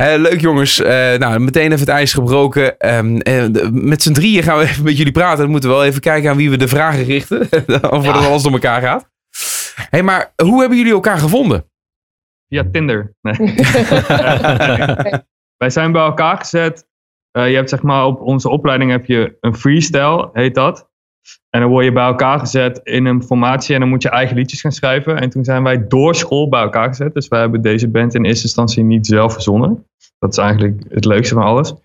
[SPEAKER 1] Eh, leuk jongens. Eh, nou, meteen even het ijs gebroken. Ehm, eh, de- met z'n drieën gaan we even met jullie praten. Dan moeten we wel even kijken aan wie we de vragen richten. of ja. alles door elkaar gaat. hey, maar hoe hebben jullie elkaar gevonden?
[SPEAKER 6] Via Tinder. Nee. Wij zijn bij elkaar gezet. Eh, je hebt zeg maar op onze opleiding heb je een freestyle, heet dat. En dan word je bij elkaar gezet in een formatie en dan moet je eigen liedjes gaan schrijven. En toen zijn wij door school bij elkaar gezet. Dus wij hebben deze band in eerste instantie niet zelf verzonnen. Dat is eigenlijk het leukste van alles.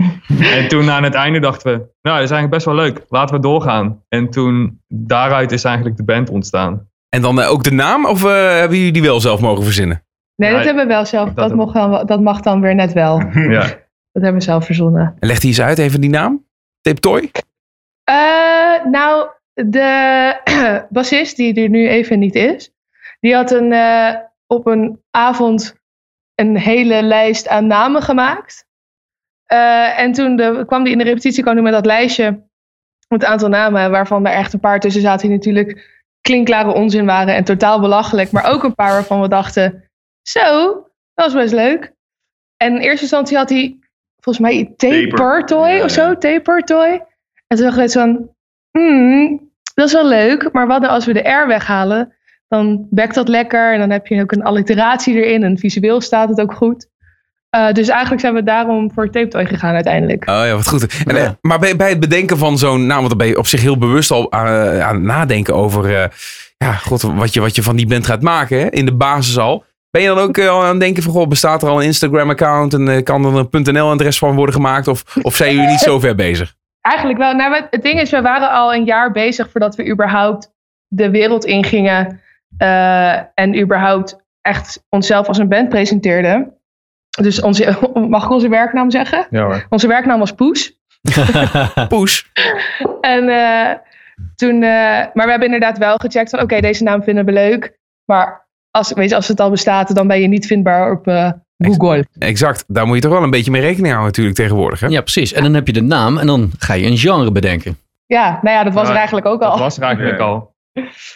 [SPEAKER 6] En toen aan het einde dachten we, nou, dat is eigenlijk best wel leuk. Laten we doorgaan. En toen daaruit is eigenlijk de band ontstaan.
[SPEAKER 1] En dan eh, ook de naam? Of eh, hebben jullie die wel zelf mogen verzinnen?
[SPEAKER 7] Nee, dat hebben we wel zelf.
[SPEAKER 6] dat
[SPEAKER 7] mag dan, dat mag dan weer net wel.
[SPEAKER 6] Ja.
[SPEAKER 7] Dat hebben we zelf verzonnen.
[SPEAKER 1] En leg die eens uit, even die naam. Tape
[SPEAKER 7] Eh, nou, de bassist, die er nu even niet is, die had een, eh, op een avond een hele lijst aan namen gemaakt. Eh, en toen de, kwam die in de repetitie kwam die met dat lijstje met een aantal namen, waarvan er echt een paar tussen zaten die natuurlijk klinkklare onzin waren en totaal belachelijk. Maar ook een paar waarvan we dachten, zo, dat was best leuk. En in eerste instantie had hij volgens mij
[SPEAKER 5] Taper.
[SPEAKER 7] toy
[SPEAKER 5] Ja,
[SPEAKER 7] of zo, taper toy. En toen dacht ik van, hmm, dat is wel leuk, maar wat nou als we de R weghalen? Dan bekt dat lekker en dan heb je ook een alliteratie erin en visueel staat het ook goed. Eh, dus eigenlijk zijn we daarom voor tape toy gegaan uiteindelijk.
[SPEAKER 1] Oh ja, wat goed. En,
[SPEAKER 2] Ja.
[SPEAKER 1] eh, maar bij, bij het bedenken van zo'n naam, want dan ben je op zich heel bewust al aan, eh, aan het nadenken over eh, ja, god, wat, je, wat je van die band gaat maken, hè, in de basis al. Ben je dan ook al aan het denken van, goh, bestaat er al een Instagram-account en kan er een .nl-adres van worden gemaakt? Of, of zijn jullie niet zo ver bezig?
[SPEAKER 7] Eigenlijk wel. Nou, het ding is, we waren al een jaar bezig voordat we überhaupt de wereld ingingen. eh, en überhaupt echt onszelf als een band presenteerden. Dus onze, mag ik onze werknaam zeggen?
[SPEAKER 6] Ja hoor.
[SPEAKER 7] Onze werknaam was Poes.
[SPEAKER 1] Push.
[SPEAKER 7] En eh, toen, eh, maar we hebben inderdaad wel gecheckt van oké, deze naam vinden we leuk. Maar als, weet je, als het al bestaat, dan ben je niet vindbaar op eh, Google.
[SPEAKER 1] Exact. Daar moet je toch wel een beetje mee rekening houden natuurlijk tegenwoordig. Hè?
[SPEAKER 2] Ja, precies. En dan heb je de naam en dan ga je een genre bedenken.
[SPEAKER 7] Ja, nou ja, dat was
[SPEAKER 6] Ja,
[SPEAKER 7] er eigenlijk ook
[SPEAKER 6] Dat
[SPEAKER 7] al.
[SPEAKER 6] was er eigenlijk
[SPEAKER 5] Ja.
[SPEAKER 6] al.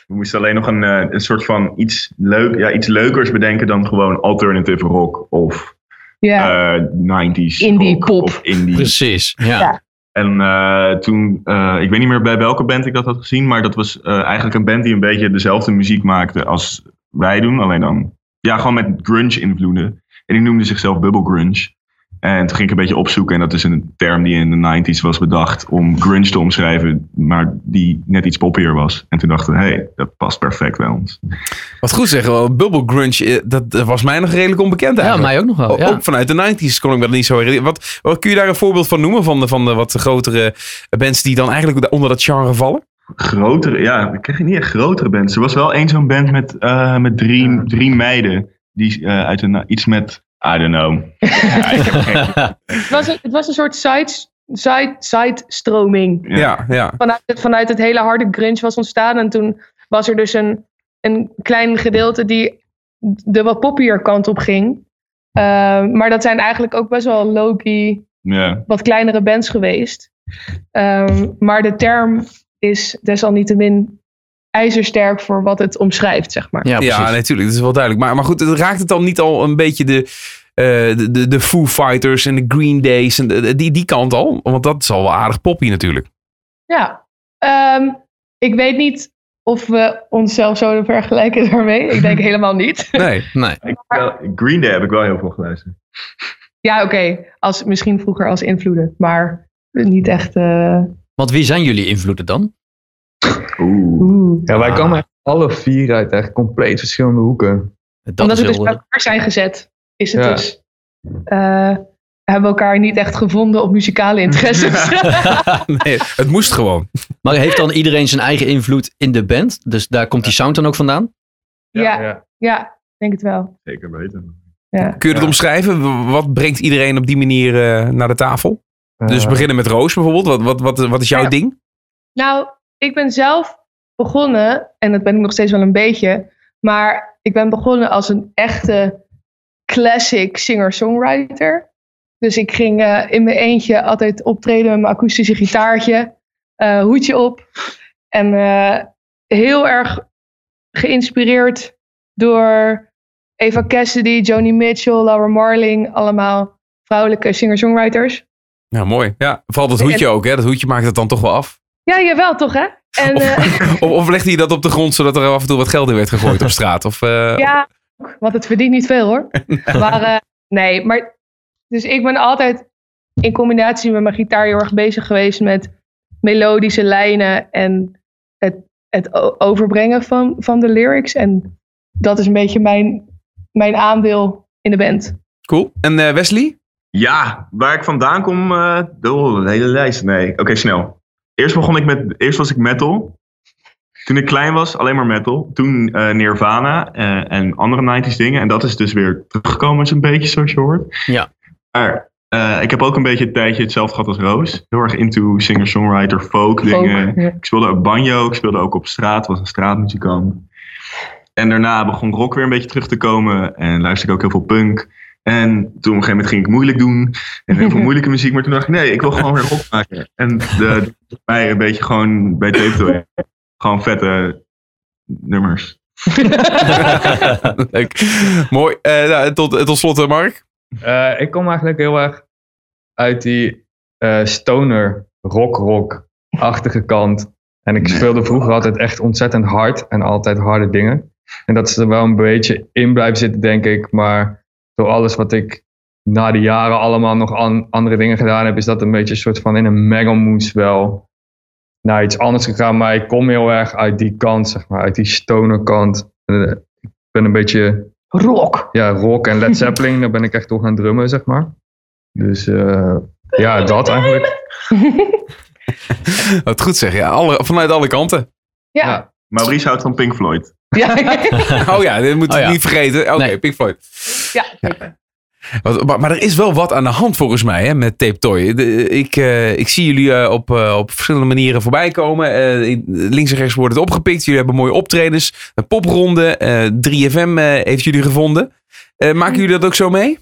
[SPEAKER 5] We moesten alleen nog een, eh, een soort van iets, leuk, ja, iets leukers bedenken dan gewoon alternative rock of
[SPEAKER 7] Ja.
[SPEAKER 5] eh 90s
[SPEAKER 7] Indie
[SPEAKER 5] rock
[SPEAKER 7] pop.
[SPEAKER 5] of indie.
[SPEAKER 2] Precies. Ja.
[SPEAKER 7] Ja.
[SPEAKER 5] En eh, toen, eh, ik weet niet meer bij welke band ik dat had gezien, maar dat was eh, eigenlijk een band die een beetje dezelfde muziek maakte als wij doen. Alleen dan, ja, gewoon met grunge invloeden. En die noemde zichzelf Bubble Grunge. En toen ging ik een beetje opzoeken en dat is een term die in de 90s was bedacht om grunge te omschrijven, maar die net iets poppier was. En toen dachten we, hé, hey, dat past perfect bij ons.
[SPEAKER 1] Wat goed zeggen, wel, Bubble Grunge, eh, dat dat was mij nog redelijk onbekend
[SPEAKER 2] Ja,
[SPEAKER 1] eigenlijk.
[SPEAKER 2] mij ook nog wel. Ja.
[SPEAKER 1] Ook vanuit de 90s kon ik me dat niet zo herinneren. Wat, wat kun je daar een voorbeeld van noemen van de, van de wat grotere bands die dan eigenlijk onder dat genre vallen?
[SPEAKER 5] Grotere, ja, we kregen niet echt grotere bands. Er was wel één zo'n band met, eh, met drie, drie meiden, die eh, uit een, iets met, I don't know. Ja, ik heb geen-
[SPEAKER 7] Het, was een, het was een soort side, side, side stroming.
[SPEAKER 5] Ja.
[SPEAKER 1] Ja, ja.
[SPEAKER 7] Vanuit het, vanuit het hele harde grunge was ontstaan. En toen was er dus een, een klein gedeelte die de wat poppier kant op ging. Eh, maar dat zijn eigenlijk ook best wel low-key,
[SPEAKER 5] ja.
[SPEAKER 7] wat kleinere bands geweest. Ehm, maar de term is desalniettemin ijzersterk voor wat het omschrijft, zeg maar.
[SPEAKER 2] Ja, precies.
[SPEAKER 1] Ja, natuurlijk. Dat is wel duidelijk. Maar, maar goed, het raakt het dan niet al een beetje de, eh, de, de, de Foo Fighters en de Green Days en de- die, die kant al? Want dat is al wel aardig poppy natuurlijk.
[SPEAKER 7] Ja, Ehm, ik weet niet of we onszelf zouden vergelijken daarmee. Ik denk helemaal niet.
[SPEAKER 1] Nee.
[SPEAKER 2] Nee.
[SPEAKER 5] Ik, wel- Green Day heb ik wel heel veel geluisterd.
[SPEAKER 7] Ja, oké. Als Misschien vroeger als invloeden, maar niet echt. eh,
[SPEAKER 2] Want wie zijn jullie invloeden dan?
[SPEAKER 5] Oeh.
[SPEAKER 6] Ja, wij
[SPEAKER 2] Ah.
[SPEAKER 6] komen alle vier uit echt compleet verschillende hoeken.
[SPEAKER 2] Dat
[SPEAKER 7] Omdat we dus bij elkaar zijn gezet, is het
[SPEAKER 6] Ja.
[SPEAKER 7] dus. eh, hebben we elkaar niet echt gevonden op muzikale interesses.
[SPEAKER 1] nee, het moest gewoon.
[SPEAKER 2] Maar heeft dan iedereen zijn eigen invloed in de band? Dus daar komt die sound dan ook vandaan?
[SPEAKER 7] Ja. ja, ik denk het wel.
[SPEAKER 5] Zeker weten.
[SPEAKER 7] Ja.
[SPEAKER 1] Kun je het
[SPEAKER 6] Ja.
[SPEAKER 1] omschrijven? Wat brengt iedereen op die manier eh, naar de tafel? Dus
[SPEAKER 6] Eh,
[SPEAKER 1] beginnen met Roos bijvoorbeeld. Wat, wat, wat, wat is jouw
[SPEAKER 7] Ja.
[SPEAKER 1] ding?
[SPEAKER 7] Nou, ik ben zelf begonnen, en dat ben ik nog steeds wel een beetje, maar ik ben begonnen als een echte classic singer-songwriter. Dus ik ging eh, in mijn eentje altijd optreden met mijn akoestische gitaartje, eh, hoedje op. En eh, heel erg geïnspireerd door Eva Cassidy, Joni Mitchell, Laura Marling, allemaal vrouwelijke singer-songwriters.
[SPEAKER 1] Ja, mooi. Ja, vooral dat hoedje ook. Hè? Dat hoedje maakt het dan toch wel af.
[SPEAKER 7] Ja, jawel toch hè? En, eh,
[SPEAKER 1] Of, of legde hij dat op de grond zodat er af en toe wat geld in werd gegooid op straat? Of, eh,
[SPEAKER 7] Ja, want het verdient niet veel hoor. maar eh, nee, maar dus ik ben altijd in combinatie met mijn gitaar heel erg bezig geweest met melodische lijnen en het, het overbrengen van, van de lyrics. En dat is een beetje mijn, mijn aandeel in de band.
[SPEAKER 1] Cool. En Wesley?
[SPEAKER 5] Ja, waar ik vandaan kom, eh de hele lijst. Nee, oké, snel. Eerst begon ik met, eerst was ik metal. Toen ik klein was, alleen maar metal. Toen eh, Nirvana eh, en andere 90s dingen. En dat is dus weer teruggekomen, zo'n beetje zoals je hoort.
[SPEAKER 2] Ja.
[SPEAKER 5] Maar ik heb ook een beetje een tijdje hetzelfde gehad als Roos. Heel erg into singer-songwriter, folk dingen.
[SPEAKER 7] ja.
[SPEAKER 5] Ik speelde ook banjo, ik speelde ook op straat, was een straatmuzikant. En daarna begon rock weer een beetje terug te komen en luisterde ik ook heel veel punk. En toen op een gegeven moment ging ik moeilijk doen en heel veel moeilijke muziek, maar toen dacht ik nee, ik wil gewoon weer rock maken. En de, een beetje gewoon bij Tape gewoon vette nummers.
[SPEAKER 1] Leuk. Mooi. Eh, nou, tot, tot slot, Mark.
[SPEAKER 6] Eh, ik kom eigenlijk heel erg uit die eh, stoner, rock-rock-achtige kant. En ik
[SPEAKER 5] Nee.
[SPEAKER 6] speelde vroeger altijd echt ontzettend hard en altijd harde dingen. En dat is er wel een beetje in blijven zitten, denk ik. Maar door alles wat ik na de jaren allemaal nog an- andere dingen gedaan heb, is dat een beetje een soort van in een mengelmoes wel naar iets anders gegaan. Maar ik kom heel erg uit die kant, zeg maar, uit die stoner kant. En, eh, ik ben een beetje
[SPEAKER 7] Rock.
[SPEAKER 6] ja, rock en Led Zeppelin, daar ben ik echt door gaan drummen, zeg maar. Dus eh, ja, dat eigenlijk.
[SPEAKER 1] Wat goed zeg. Ja, alle, vanuit alle kanten.
[SPEAKER 7] Ja.
[SPEAKER 6] Ja.
[SPEAKER 5] Maurice houdt van Pink Floyd.
[SPEAKER 7] Ja.
[SPEAKER 1] Oh ja, dit moet
[SPEAKER 2] Oh
[SPEAKER 1] je
[SPEAKER 2] ja.
[SPEAKER 1] niet vergeten. Oké,
[SPEAKER 2] Nee.
[SPEAKER 1] Pink Floyd.
[SPEAKER 7] ja,
[SPEAKER 1] Maar, maar er is wel wat aan de hand volgens mij hè, met Tape Toy. De- ik, eh, ik zie jullie eh, op, eh, op verschillende manieren voorbij komen. Eh, in- links en rechts wordt het opgepikt. Jullie hebben mooie optredens. Een popronde. eh 3FM eh, heeft jullie gevonden. Eh, maken jullie dat ook zo mee?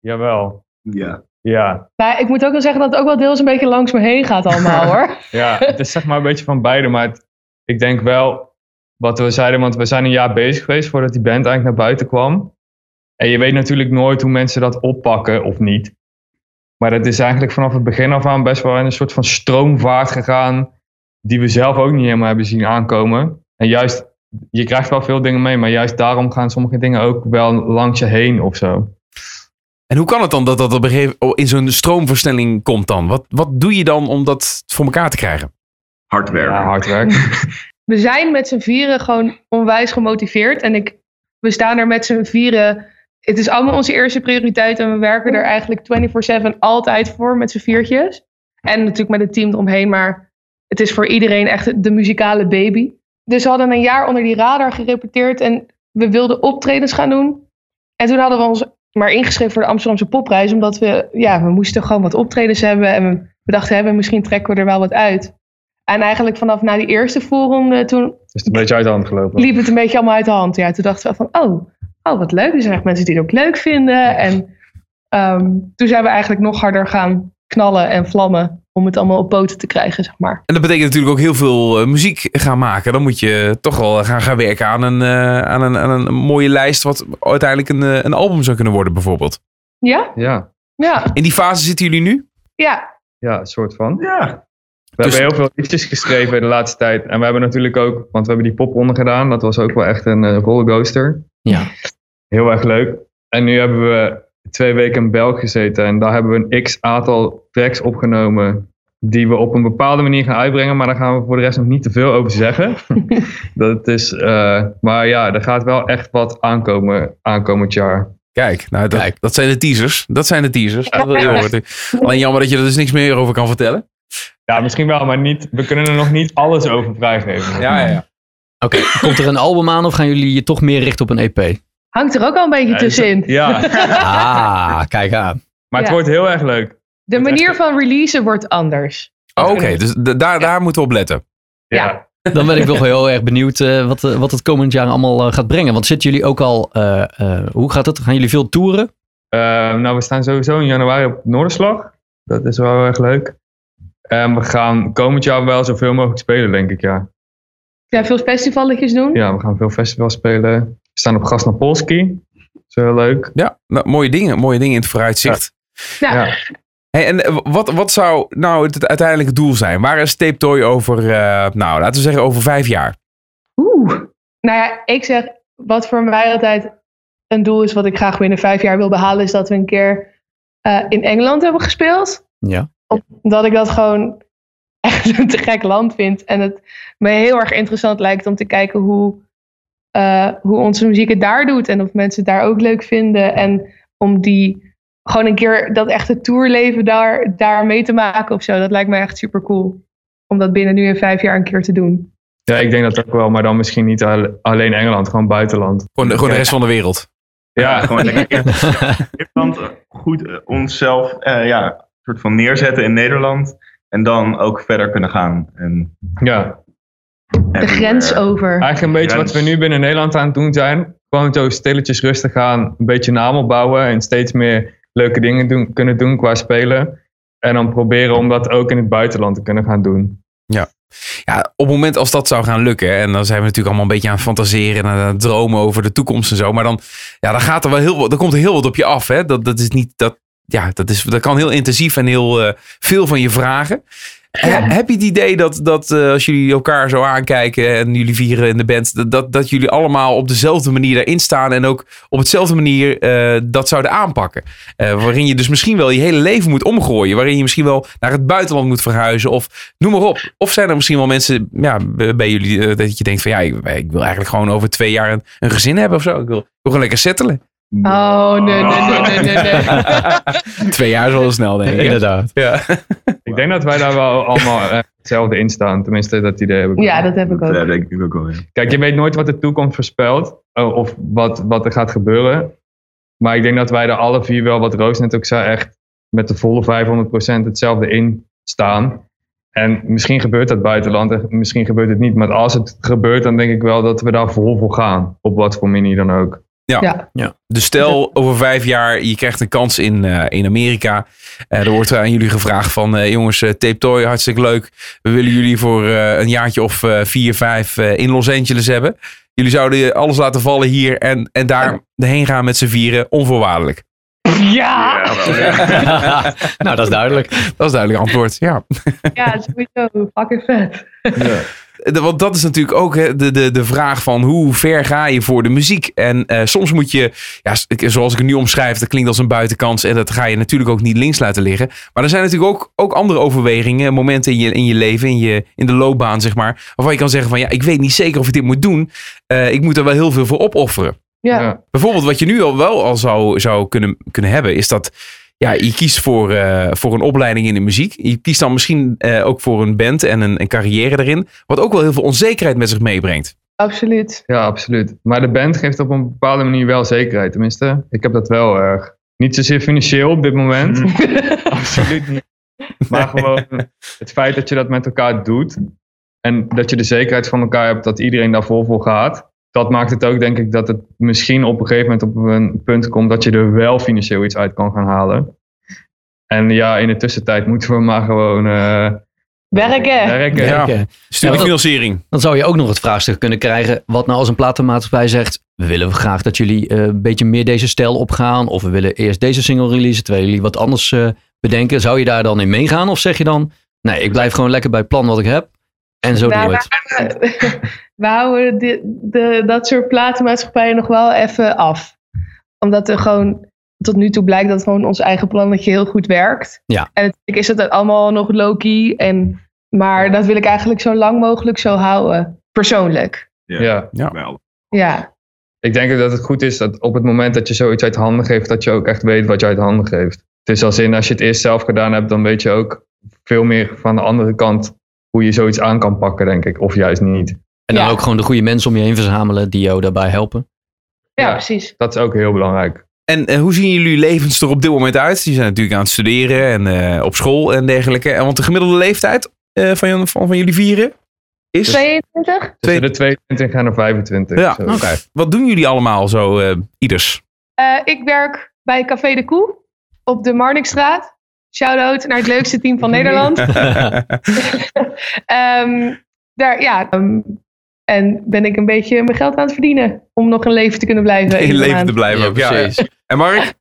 [SPEAKER 6] Jawel.
[SPEAKER 5] Ja.
[SPEAKER 6] Ja.
[SPEAKER 7] Maar ik moet ook wel zeggen dat het ook wel deels een beetje langs me heen gaat allemaal hoor.
[SPEAKER 6] ja, het is zeg maar een beetje van beide. Maar het- ik denk wel wat we zeiden, want we zijn een jaar bezig geweest voordat die band eigenlijk naar buiten kwam. En je weet natuurlijk nooit hoe mensen dat oppakken of niet. Maar dat is eigenlijk vanaf het begin af aan best wel in een soort van stroomvaart gegaan. Die we zelf ook niet helemaal hebben zien aankomen. En juist, je krijgt wel veel dingen mee, maar juist daarom gaan sommige dingen ook wel langs je heen of zo.
[SPEAKER 1] En hoe kan het dan dat dat op een gegeven- in zo'n stroomversnelling komt dan? Wat, wat doe je dan om dat voor elkaar te krijgen?
[SPEAKER 5] Hard werken.
[SPEAKER 6] Ja, hard werk.
[SPEAKER 7] we zijn met z'n vieren gewoon onwijs gemotiveerd. En ik, we staan er met z'n vieren. Het is allemaal onze eerste prioriteit. En we werken er eigenlijk 24-7 altijd voor met z'n viertjes. En natuurlijk met het team eromheen. Maar het is voor iedereen echt de muzikale baby. Dus we hadden een jaar onder die radar gerepeteerd. En we wilden optredens gaan doen. En toen hadden we ons maar ingeschreven voor de Amsterdamse popprijs. Omdat we, ja, we moesten gewoon wat optredens hebben. En we, we dachten, hè, misschien trekken we er wel wat uit. En eigenlijk vanaf na die eerste voorronde, toen
[SPEAKER 6] is het een beetje uit de hand gelopen.
[SPEAKER 7] liep het een beetje allemaal uit de hand. Ja, toen dachten we van, oh, oh wat leuk. Er zijn echt mensen die het ook leuk vinden. En ehm, toen zijn we eigenlijk nog harder gaan knallen en vlammen om het allemaal op poten te krijgen, zeg maar.
[SPEAKER 1] En dat betekent natuurlijk ook heel veel eh, muziek gaan maken. Dan moet je toch wel gaan, gaan werken aan een, eh, aan, een, aan een mooie lijst. Wat uiteindelijk een, eh, een album zou kunnen worden bijvoorbeeld.
[SPEAKER 7] Ja?
[SPEAKER 6] Ja,
[SPEAKER 7] Ja.
[SPEAKER 1] In die fase zitten jullie nu?
[SPEAKER 7] Ja.
[SPEAKER 6] ja, een soort van.
[SPEAKER 5] Ja.
[SPEAKER 6] We
[SPEAKER 1] Dus-
[SPEAKER 6] hebben heel veel liedjes geschreven de laatste tijd. En we hebben natuurlijk ook, want we hebben die popronde gedaan. Dat was ook wel echt een eh, rollercoaster.
[SPEAKER 2] Ja.
[SPEAKER 6] Heel erg leuk. En nu hebben we twee weken in België gezeten. En daar hebben we een x aantal tracks opgenomen. die we op een bepaalde manier gaan uitbrengen. Maar daar gaan we voor de rest nog niet te veel over zeggen. dat is, eh, maar ja, er gaat wel echt wat aankomen aankomend jaar.
[SPEAKER 1] Kijk, nou, dat,
[SPEAKER 2] Kijk.
[SPEAKER 1] dat zijn de teasers. Dat zijn de teasers. Alleen jammer dat je er dus niks meer over kan vertellen.
[SPEAKER 6] Ja, misschien wel, maar niet, we kunnen er nog niet alles over vrijgeven.
[SPEAKER 1] Ja, ja, ja.
[SPEAKER 2] Oké, komt er een album aan of gaan jullie je toch meer richten op een EP?
[SPEAKER 7] Hangt er ook al een beetje
[SPEAKER 6] Ja,
[SPEAKER 7] tussenin.
[SPEAKER 6] Ja,
[SPEAKER 2] Ah, kijk aan.
[SPEAKER 6] maar het
[SPEAKER 7] Ja.
[SPEAKER 6] wordt heel erg leuk.
[SPEAKER 7] De manier van releasen wordt anders.
[SPEAKER 1] Oh, Oké, dus daar, daar moeten we op letten.
[SPEAKER 6] Ja.
[SPEAKER 2] Dan ben ik wel heel erg benieuwd eh, wat, eh, wat het komend jaar allemaal eh, gaat brengen. Want zitten jullie ook al, eh, eh, hoe gaat het? Gaan jullie veel toeren?
[SPEAKER 6] Eh, nou, we staan sowieso in januari op Noorderslag. Dat is wel heel erg leuk. En we gaan komend jaar wel zoveel mogelijk spelen, denk ik, ja.
[SPEAKER 7] Ja, veel festivalletjes doen.
[SPEAKER 6] Ja, we gaan veel festivals spelen. We staan op Gasnapolski. Dat is heel leuk.
[SPEAKER 1] Ja, nou, mooie dingen. Mooie dingen in het vooruitzicht.
[SPEAKER 7] Ja.
[SPEAKER 6] Ja.
[SPEAKER 1] Hey, en eh, wat, wat zou nou het, het uiteindelijke doel zijn? Waar is Tape Toy over, eh, nou, laten we zeggen over vijf jaar?
[SPEAKER 7] Oeh. Nou ja, ik zeg, wat voor mij altijd een doel is wat ik graag binnen vijf jaar wil behalen, is dat we een keer eh, in Engeland hebben gespeeld.
[SPEAKER 2] Ja.
[SPEAKER 7] Omdat ik dat gewoon echt een te gek land vind. En het me heel erg interessant lijkt om te kijken hoe, eh, hoe onze muziek het daar doet. En of mensen het daar ook leuk vinden. En om die gewoon een keer dat echte tourleven daar, daar mee te maken of zo. Dat lijkt me echt super cool. Om dat binnen nu in vijf jaar een keer te doen.
[SPEAKER 6] ja, ik denk dat ook wel. Maar dan misschien niet al- alleen Engeland, gewoon buitenland.
[SPEAKER 1] Gewoon, de- gewoon de rest van de wereld.
[SPEAKER 5] Ja, gewoon lekker Nederland goed eh, onszelf eh, ja, soort van neerzetten in Nederland. En dan ook verder kunnen gaan. En
[SPEAKER 6] Ja,
[SPEAKER 7] De grens over.
[SPEAKER 6] eigenlijk een beetje wat we nu binnen Nederland aan het doen zijn. Gewoon zo stilletjes rustig gaan, een beetje naam opbouwen en steeds meer leuke dingen doen, kunnen doen qua spelen. En dan proberen om dat ook in het buitenland te kunnen gaan doen.
[SPEAKER 1] Ja, op het moment als dat zou gaan lukken, en dan zijn we natuurlijk allemaal een beetje aan het fantaseren en aan het dromen over de toekomst en zo, maar dan, ja, dan gaat er wel heel wat, dan komt er heel wat op je af, hè? Dat, dat is niet, dat, ja, dat, is, dat kan heel intensief en heel eh, veel van je vragen. He- heb je het idee dat, dat eh, als jullie elkaar zo aankijken en jullie vieren in de band, dat, dat, jullie allemaal op dezelfde manier daarin staan en ook op hetzelfde manier eh, dat zouden aanpakken? Waarin je dus misschien wel je hele leven moet omgooien, waarin je misschien wel naar het buitenland moet verhuizen of noem maar op. Of zijn er misschien wel mensen ja, bij jullie dat je denkt van ja, ik, ik wil eigenlijk gewoon over twee jaar een, een gezin hebben of zo. Ik wil, ik wil gewoon lekker settelen.
[SPEAKER 7] Oh, nee, nee, nee, nee, nee. nee.
[SPEAKER 1] twee jaar is wel snel, denk ik.
[SPEAKER 2] Inderdaad.
[SPEAKER 1] Ja.
[SPEAKER 6] Ik denk dat wij daar wel allemaal eh, hetzelfde in staan. Tenminste, dat idee heb ik.
[SPEAKER 7] Ja, dat heb ik ook.
[SPEAKER 5] Ja, denk ik ook wel. Ja.
[SPEAKER 6] Kijk, je weet nooit wat de toekomst voorspelt. eh, of wat, wat er gaat gebeuren. Maar ik denk dat wij er alle vier wel, wat Roos net ook zei, echt met de volle 500% hetzelfde in staan. En misschien gebeurt dat buitenland en misschien gebeurt het niet. Maar als het gebeurt, dan denk ik wel dat we daar vol voor gaan. Op wat voor manier dan ook.
[SPEAKER 1] Dus stel over vijf jaar, je krijgt een kans in, eh, in Amerika. Eh, er wordt aan jullie gevraagd van eh, jongens, eh, Tape Toy, hartstikke leuk. We willen jullie voor eh, een jaartje of eh, vier, vijf eh, in Los Angeles hebben. Jullie zouden alles laten vallen hier en, en daar heen gaan met z'n vieren, onvoorwaardelijk.
[SPEAKER 7] Ja,
[SPEAKER 2] nou, dat is duidelijk.
[SPEAKER 1] Dat is duidelijk antwoord, ja.
[SPEAKER 7] ja, sowieso. Fucking vet.
[SPEAKER 1] De- Want dat is natuurlijk ook hè, de, de, de vraag van hoe ver ga je voor de muziek. En eh, soms moet je, ja, zoals ik het nu omschrijf, dat klinkt als een buitenkans. En dat ga je natuurlijk ook niet links laten liggen. Maar er zijn natuurlijk ook, ook andere overwegingen, momenten in je, in je leven, in, je, in de loopbaan, zeg maar. Waarvan je kan zeggen van ja, ik weet niet zeker of ik dit moet doen. Eh, ik moet er wel heel veel voor opofferen.
[SPEAKER 7] Ja.
[SPEAKER 6] Ja.
[SPEAKER 1] Bijvoorbeeld wat je nu al wel al zou, zou kunnen, kunnen hebben, is dat ja, je kiest voor, eh, voor een opleiding in de muziek. Je kiest dan misschien eh, ook voor een band en een, een carrière erin. Wat ook wel heel veel onzekerheid met zich meebrengt.
[SPEAKER 7] Absoluut.
[SPEAKER 6] Ja, absoluut. Maar de band geeft op een bepaalde manier wel zekerheid. Tenminste, ik heb dat wel erg. Niet zozeer financieel op dit moment. absoluut niet. Maar gewoon het feit dat je dat met elkaar doet. En dat je de zekerheid van elkaar hebt dat iedereen daar vol voor gaat. Dat maakt het ook, denk ik, dat het misschien op een gegeven moment op een punt komt dat je er wel financieel iets uit kan gaan halen. En ja, in de tussentijd moeten we maar gewoon eh,
[SPEAKER 7] Werken.
[SPEAKER 6] werken.
[SPEAKER 1] Ja.
[SPEAKER 2] Oké.
[SPEAKER 1] Studiefinanciering.
[SPEAKER 2] Dan zou je ook nog het vraagstuk kunnen krijgen. Wat nou als een platenmaatschappij zegt. We willen graag dat jullie eh, een beetje meer deze stijl opgaan. Of we willen eerst deze single releasen. Terwijl jullie wat anders eh, bedenken. Zou je daar dan in meegaan? Of zeg je dan. Nee, ik blijf gewoon lekker bij het plan wat ik heb. En zo
[SPEAKER 7] Nou,
[SPEAKER 2] doen we het.
[SPEAKER 7] we houden de, de, dat soort platenmaatschappijen nog wel even af. Omdat er gewoon tot nu toe blijkt dat gewoon ons eigen plannetje heel goed werkt.
[SPEAKER 2] Ja.
[SPEAKER 7] En natuurlijk is het allemaal nog low-key. En, maar dat wil ik eigenlijk zo lang mogelijk zo houden. Persoonlijk.
[SPEAKER 6] Ja.
[SPEAKER 1] Ja.
[SPEAKER 5] Wel.
[SPEAKER 7] Ja.
[SPEAKER 6] Ik denk dat het goed is dat op het moment dat je zoiets uit handen geeft, dat je ook echt weet wat je uit handen geeft. Het is als in, als je het eerst zelf gedaan hebt, dan weet je ook veel meer van de andere kant hoe je zoiets aan kan pakken, denk ik. Of juist niet.
[SPEAKER 2] En dan
[SPEAKER 7] Ja.
[SPEAKER 2] ook gewoon de goede mensen om je heen verzamelen die jou daarbij helpen.
[SPEAKER 7] Ja,
[SPEAKER 6] Ja.
[SPEAKER 7] precies.
[SPEAKER 6] Dat is ook heel belangrijk.
[SPEAKER 1] En eh, hoe zien jullie levens er op dit moment uit? Die zijn natuurlijk aan het studeren en eh, op school en dergelijke. En want de gemiddelde leeftijd eh, van, van, van jullie vieren is?
[SPEAKER 7] 22?
[SPEAKER 6] Tussen de 22 en de 25.
[SPEAKER 1] Ja, oké. Wat doen jullie allemaal zo, eh, ieders?
[SPEAKER 7] Eh, ik werk bij Café de Koe op de Marnixstraat. Shout-out naar het leukste team van Nederland. Ehm, daar, ja, ehm, en ben ik een beetje mijn geld aan het verdienen om nog een leven te kunnen blijven.
[SPEAKER 1] In leven
[SPEAKER 7] maand.
[SPEAKER 1] te blijven
[SPEAKER 2] Ja,
[SPEAKER 1] ook. Ja,
[SPEAKER 2] precies.
[SPEAKER 1] ja. En Mark?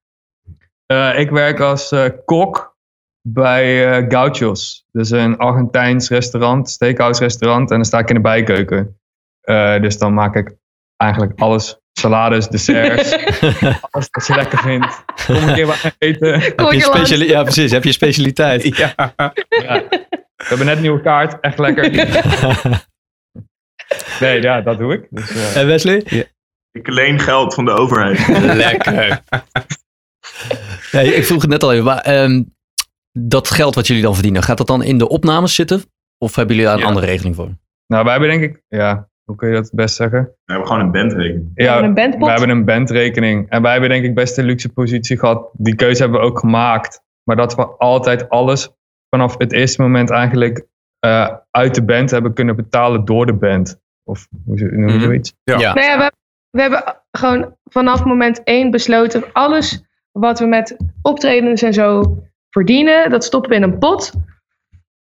[SPEAKER 6] Eh, ik werk als eh, kok bij eh Gauchos. Dus een Argentijns restaurant, steakhouse restaurant. En dan sta ik in de bijkeuken. Eh, dus dan maak ik eigenlijk alles. Salades, desserts, alles wat je lekker vindt. Kom een keer wat eten.
[SPEAKER 2] Heb je speciali- ja, precies. Heb je specialiteit.
[SPEAKER 1] Ja.
[SPEAKER 6] Ja. We hebben net een nieuwe kaart, echt lekker. Nee, ja, dat doe ik. Dus, eh,
[SPEAKER 2] En Wesley?
[SPEAKER 5] Ik leen geld van de overheid.
[SPEAKER 2] Lekker. Nee, ik vroeg het net al even. Maar, ehm, dat geld wat jullie dan verdienen, gaat dat dan in de opnames zitten? Of hebben jullie daar een
[SPEAKER 5] Ja.
[SPEAKER 2] andere regeling voor?
[SPEAKER 6] nou, wij hebben denk ik, ja, hoe kun je dat het best zeggen?
[SPEAKER 5] We hebben gewoon een bandrekening.
[SPEAKER 7] We
[SPEAKER 6] Ja,
[SPEAKER 7] hebben een bandpot.
[SPEAKER 6] we hebben een bandrekening. En wij hebben denk ik best een luxe positie gehad. Die keuze hebben we ook gemaakt. Maar dat we altijd alles vanaf het eerste moment eigenlijk eh, uit de band hebben kunnen betalen door de band. Of hoe ze- noem je
[SPEAKER 1] Mhm.
[SPEAKER 6] zoiets?
[SPEAKER 1] Ja.
[SPEAKER 2] Ja.
[SPEAKER 7] Nou ja, we, we hebben gewoon vanaf moment één besloten. Alles wat we met optredens en zo verdienen, dat stoppen we in een pot.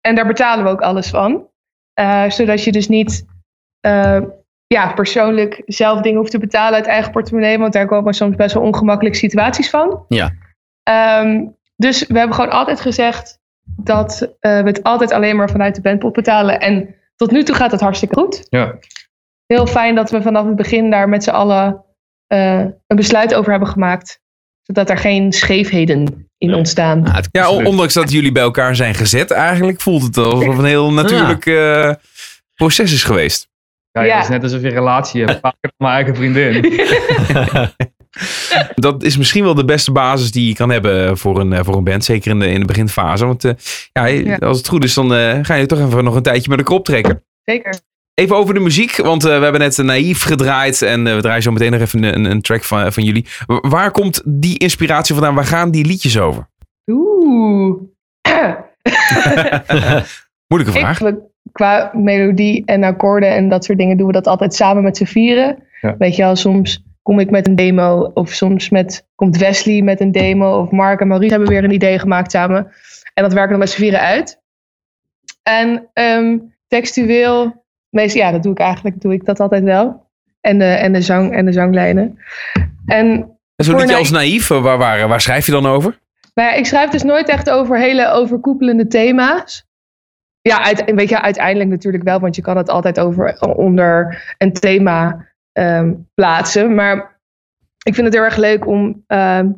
[SPEAKER 7] En daar betalen we ook alles van. Eh, zodat je dus niet eh, ja, persoonlijk zelf dingen hoeft te betalen uit eigen portemonnee. Want daar komen soms best wel ongemakkelijke situaties van.
[SPEAKER 2] Ja.
[SPEAKER 7] Ehm, dus we hebben gewoon altijd gezegd dat eh, we het altijd alleen maar vanuit de bandpot betalen. En tot nu toe gaat het hartstikke goed
[SPEAKER 6] Ja.
[SPEAKER 7] heel fijn dat we vanaf het begin daar met z'n allen eh, een besluit over hebben gemaakt. Zodat er geen scheefheden in ontstaan.
[SPEAKER 2] Het-
[SPEAKER 1] Ja, on- ondanks dat jullie bij elkaar zijn gezet, eigenlijk voelt het alsof een heel natuurlijk eh, proces is geweest.
[SPEAKER 6] Ja,
[SPEAKER 7] Ja.
[SPEAKER 6] Het is net alsof je een relatie hebt. Vaker dan mijn eigen vriendin.
[SPEAKER 1] Dat is misschien wel de beste basis die je kan hebben voor een, eh, voor een band. Zeker in de, in de beginfase. Want eh, ja,
[SPEAKER 7] Ja.
[SPEAKER 1] als het goed is, dan eh, ga je toch even nog een tijdje met elkaar optrekken.
[SPEAKER 7] Zeker.
[SPEAKER 1] Even over de muziek, want eh, we hebben net Naïef gedraaid. En eh, we draaien zo meteen nog even een, een track van, van jullie. Wa- Waar komt die inspiratie vandaan? Waar gaan die liedjes over?
[SPEAKER 7] Oeh.
[SPEAKER 1] Moeilijke vraag.
[SPEAKER 7] Ik, qua melodie en akkoorden en dat soort dingen doen we dat altijd samen met z'n vieren.
[SPEAKER 6] Ja.
[SPEAKER 7] Weet je wel, soms kom ik met een demo of soms met, komt Wesley met een demo of Mark en Maurice hebben weer een idee gemaakt samen. En dat werken we met z'n vieren uit. En ehm, textueel, meest, ja, dat doe ik eigenlijk, doe ik dat altijd wel. En de, en de, zang, en de zanglijnen. En
[SPEAKER 1] Zo'n
[SPEAKER 7] voor
[SPEAKER 1] liedje
[SPEAKER 7] Naïef-
[SPEAKER 1] als Naïef, eh, waar, waar, waar schrijf je dan over?
[SPEAKER 7] Maar ja, ik schrijf dus nooit echt over hele overkoepelende thema's. Ja, uit, weet je, uiteindelijk natuurlijk wel, want je kan het altijd over onder een thema ehm, plaatsen. Maar ik vind het heel erg leuk om ehm,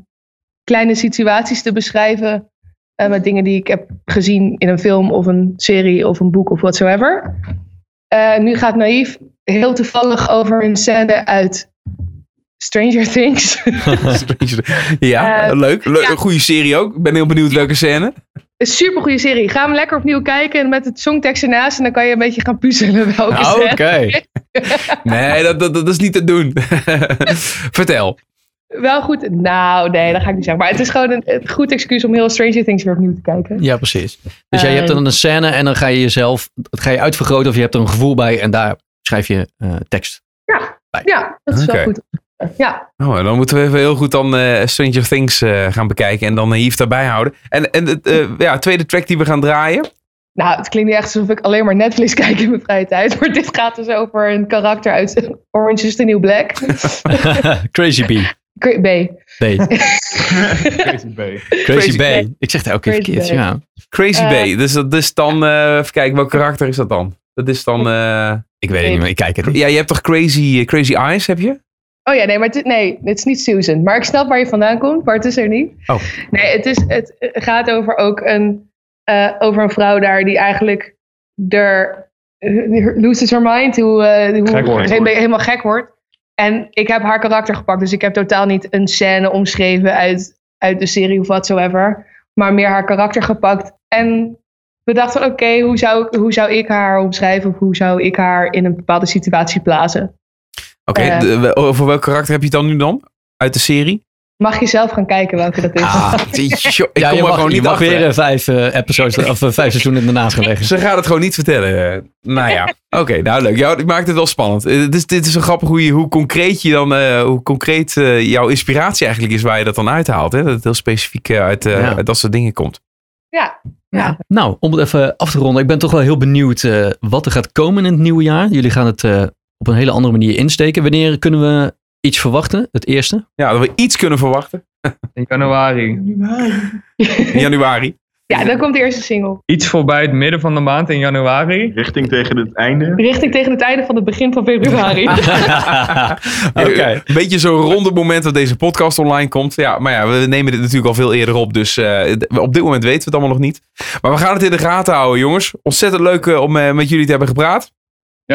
[SPEAKER 7] kleine situaties te beschrijven eh, met dingen die ik heb gezien in een film of een serie of een boek of whatsoever. Eh, nu gaat Naïef heel toevallig over een scène uit Stranger Things.
[SPEAKER 1] ja,
[SPEAKER 7] Eh,
[SPEAKER 1] leuk. leuk.
[SPEAKER 7] ja.
[SPEAKER 1] Een goede serie ook. Ik ben heel benieuwd welke scène.
[SPEAKER 7] Een supergoeie serie. Ga hem lekker opnieuw kijken en met het songtekst ernaast. En dan kan je een beetje gaan puzzelen welke scène.
[SPEAKER 2] Oké.
[SPEAKER 1] Nee, dat, dat, dat is niet te doen. Vertel.
[SPEAKER 7] Wel goed. Nou, nee, dat ga ik niet zeggen. Maar het is gewoon een, een goed excuus om heel Stranger Things weer opnieuw te kijken.
[SPEAKER 2] Ja, precies. Dus jij hebt dan een scène en dan ga je jezelf, dat ga je uitvergroten of je hebt er een gevoel bij en daar schrijf je eh, tekst.
[SPEAKER 7] Ja, dat is wel goed. Ja,
[SPEAKER 1] Oh, dan moeten we even heel goed dan eh, Stranger Things eh, gaan bekijken en dan Naïef daarbij houden. En, en het eh, ja, tweede track die we gaan draaien.
[SPEAKER 7] nou, het klinkt niet echt alsof ik alleen maar Netflix kijk in mijn vrije tijd. Maar dit gaat dus over een karakter uit Orange is the New Black.
[SPEAKER 2] Crazy B.
[SPEAKER 7] B.
[SPEAKER 2] B.
[SPEAKER 6] Crazy B.
[SPEAKER 2] Crazy B. Ik zeg het elke keer
[SPEAKER 7] Crazy
[SPEAKER 2] verkeerd,
[SPEAKER 7] B.
[SPEAKER 2] ja.
[SPEAKER 1] Crazy
[SPEAKER 7] Eh.
[SPEAKER 1] Bay. Dus dat is dan, eh, even kijken, welk karakter is dat dan? Dat is dan, eh,
[SPEAKER 2] Ik weet het niet meer, ik kijk het niet.
[SPEAKER 1] ja, je hebt toch Crazy, Crazy Eyes, heb je?
[SPEAKER 7] Oh ja, nee, maar het, nee, het is niet Susan. Maar ik snap waar je vandaan komt, maar het is er niet.
[SPEAKER 1] Oh.
[SPEAKER 7] Nee, het, is, het gaat over ook een, eh, over een vrouw daar die eigenlijk er loses her mind, hoe, eh, hoe
[SPEAKER 6] Gek wordt.
[SPEAKER 7] helemaal gek wordt. En ik heb haar karakter gepakt, dus ik heb totaal niet een scène omschreven uit, uit de serie of whatsoever, maar meer haar karakter gepakt. En we dachten, oké, hoe, zou, hoe zou ik haar omschrijven of hoe zou ik haar in een bepaalde situatie plaatsen?
[SPEAKER 1] Oké,
[SPEAKER 7] Eh.
[SPEAKER 1] de- over welk karakter heb je het dan nu dan? Uit de serie?
[SPEAKER 7] Mag je zelf gaan kijken welke dat is?
[SPEAKER 1] Ah, ik
[SPEAKER 2] ja,
[SPEAKER 1] kom
[SPEAKER 2] je
[SPEAKER 1] er
[SPEAKER 2] mag,
[SPEAKER 1] gewoon
[SPEAKER 2] je
[SPEAKER 1] niet
[SPEAKER 2] mag
[SPEAKER 1] achter.
[SPEAKER 2] weer eh, vijf eh, episodes of eh, vijf seizoenen ernaast gaan leggen.
[SPEAKER 1] Ze gaat het gewoon niet vertellen. Eh, Nou ja, oké, nou leuk. Jou, maakt het wel spannend. Eh, Dit is, dit is een grappig hoe, je, hoe concreet, je dan, eh, hoe concreet eh, jouw inspiratie eigenlijk is waar je dat dan uithaalt. Hè? Dat het heel specifiek eh, uit, eh,
[SPEAKER 2] Ja.
[SPEAKER 1] uit dat soort dingen komt.
[SPEAKER 7] Ja, ja.
[SPEAKER 2] Nou, om het even af te ronden. Ik ben toch wel heel benieuwd eh, wat er gaat komen in het nieuwe jaar. Jullie gaan het eh, op een hele andere manier insteken. Wanneer kunnen we iets verwachten? Het eerste?
[SPEAKER 1] Ja, dat we iets kunnen verwachten
[SPEAKER 6] In januari.
[SPEAKER 1] in januari.
[SPEAKER 7] ja, dan komt de eerste single.
[SPEAKER 6] Iets voorbij het midden van de maand in januari.
[SPEAKER 5] Richting tegen het einde.
[SPEAKER 7] Richting tegen het einde van het begin van februari.
[SPEAKER 2] Oké.
[SPEAKER 1] Een beetje zo'n ronde moment dat deze podcast online komt. Ja, maar ja, we nemen dit natuurlijk al veel eerder op. Dus eh, op dit moment weten we het allemaal nog niet. Maar we gaan het in de gaten houden, jongens. Ontzettend leuk eh, om eh, met jullie te hebben gepraat.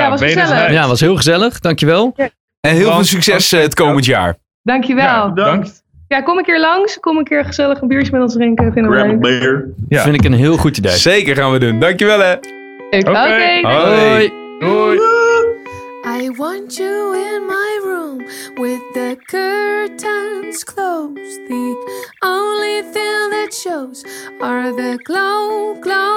[SPEAKER 7] Ja, was gezellig.
[SPEAKER 2] Ja, was heel gezellig. Dankjewel.
[SPEAKER 1] En heel veel succes eh, het komend jaar.
[SPEAKER 7] Dankjewel.
[SPEAKER 6] Ja,
[SPEAKER 7] Ja,
[SPEAKER 6] bedankt.
[SPEAKER 7] kom een keer langs. Kom een keer gezellig een biertje met ons drinken. Vinden we
[SPEAKER 5] Grab a
[SPEAKER 7] leuk.
[SPEAKER 5] beer.
[SPEAKER 6] Ja.
[SPEAKER 2] Vind ik een heel goed idee.
[SPEAKER 1] Zeker gaan we doen. Dankjewel hè.
[SPEAKER 7] Oké.
[SPEAKER 6] Oké.
[SPEAKER 1] Hoi.
[SPEAKER 6] Doei.
[SPEAKER 3] I want you in my room with the curtains closed. The only thing that shows are the glow, glow,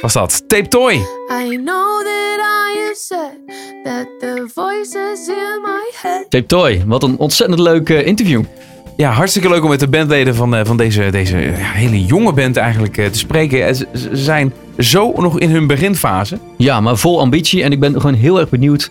[SPEAKER 1] was dat. Tape Toy.
[SPEAKER 3] I know that I have said that the voices in my head.
[SPEAKER 2] Tape Toy, wat een ontzettend leuk eh, interview.
[SPEAKER 1] Ja, hartstikke leuk om met de bandleden van, eh, van deze, deze ja, hele jonge band eigenlijk eh, te spreken. Ze, ze zijn zo nog in hun beginfase.
[SPEAKER 2] Ja, maar vol ambitie. En ik ben gewoon heel erg benieuwd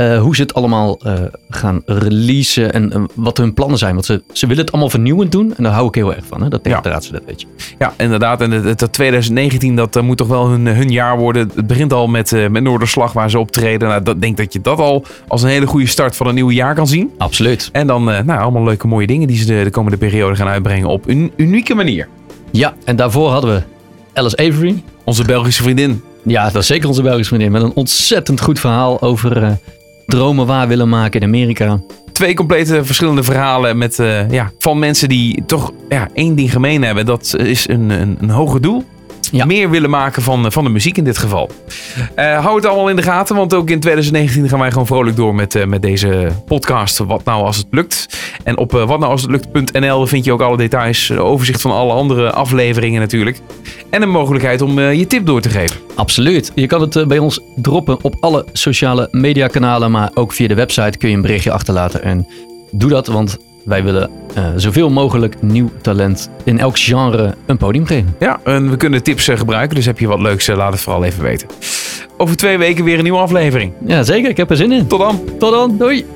[SPEAKER 2] eh, hoe ze het allemaal eh, gaan releasen en eh, wat hun plannen zijn. Want ze, ze willen het allemaal vernieuwend doen en daar hou ik heel erg van. Hè? Dat tegendraadse, dat weet je.
[SPEAKER 1] Ja, inderdaad. En dat 2019, dat moet toch wel hun, hun jaar worden. Het begint al met, met Noorderslag, waar ze optreden. Nou, dat, denk dat je dat al als een hele goede start van een nieuw jaar kan zien.
[SPEAKER 2] Absoluut.
[SPEAKER 1] En dan nou, allemaal leuke mooie dingen die ze de, de komende periode gaan uitbrengen op een unieke manier.
[SPEAKER 2] Ja, en daarvoor hadden we Alice Avery.
[SPEAKER 1] Onze Belgische vriendin.
[SPEAKER 2] Ja, dat is zeker onze Belgische vriendin. Met een ontzettend goed verhaal over dromen waar willen maken in Amerika.
[SPEAKER 1] Twee complete verschillende verhalen met, eh, ja, van mensen die toch ja, één ding gemeen hebben. Dat is een, een, een hoger doel.
[SPEAKER 2] Ja.
[SPEAKER 1] Meer willen maken van, van de muziek in dit geval. Eh, hou het allemaal in de gaten, want ook in 2019 gaan wij gewoon vrolijk door met, eh, met deze podcast. Wat nou als het lukt. En op eh, watnoualshetlukt.nl vind je ook alle details, een overzicht van alle andere afleveringen natuurlijk. En een mogelijkheid om eh, je tip door te geven.
[SPEAKER 2] Absoluut. Je kan het eh, bij ons droppen op alle sociale mediakanalen, maar ook via de website kun je een berichtje achterlaten. En doe dat, want wij willen eh, zoveel mogelijk nieuw talent in elk genre een podium geven.
[SPEAKER 1] Ja, en we kunnen tips eh, gebruiken, dus heb je wat leuks, eh, laat het vooral even weten. Over twee weken weer een nieuwe aflevering.
[SPEAKER 2] Ja, zeker. Ik heb er zin in.
[SPEAKER 1] Tot dan!
[SPEAKER 2] Tot dan. Doei.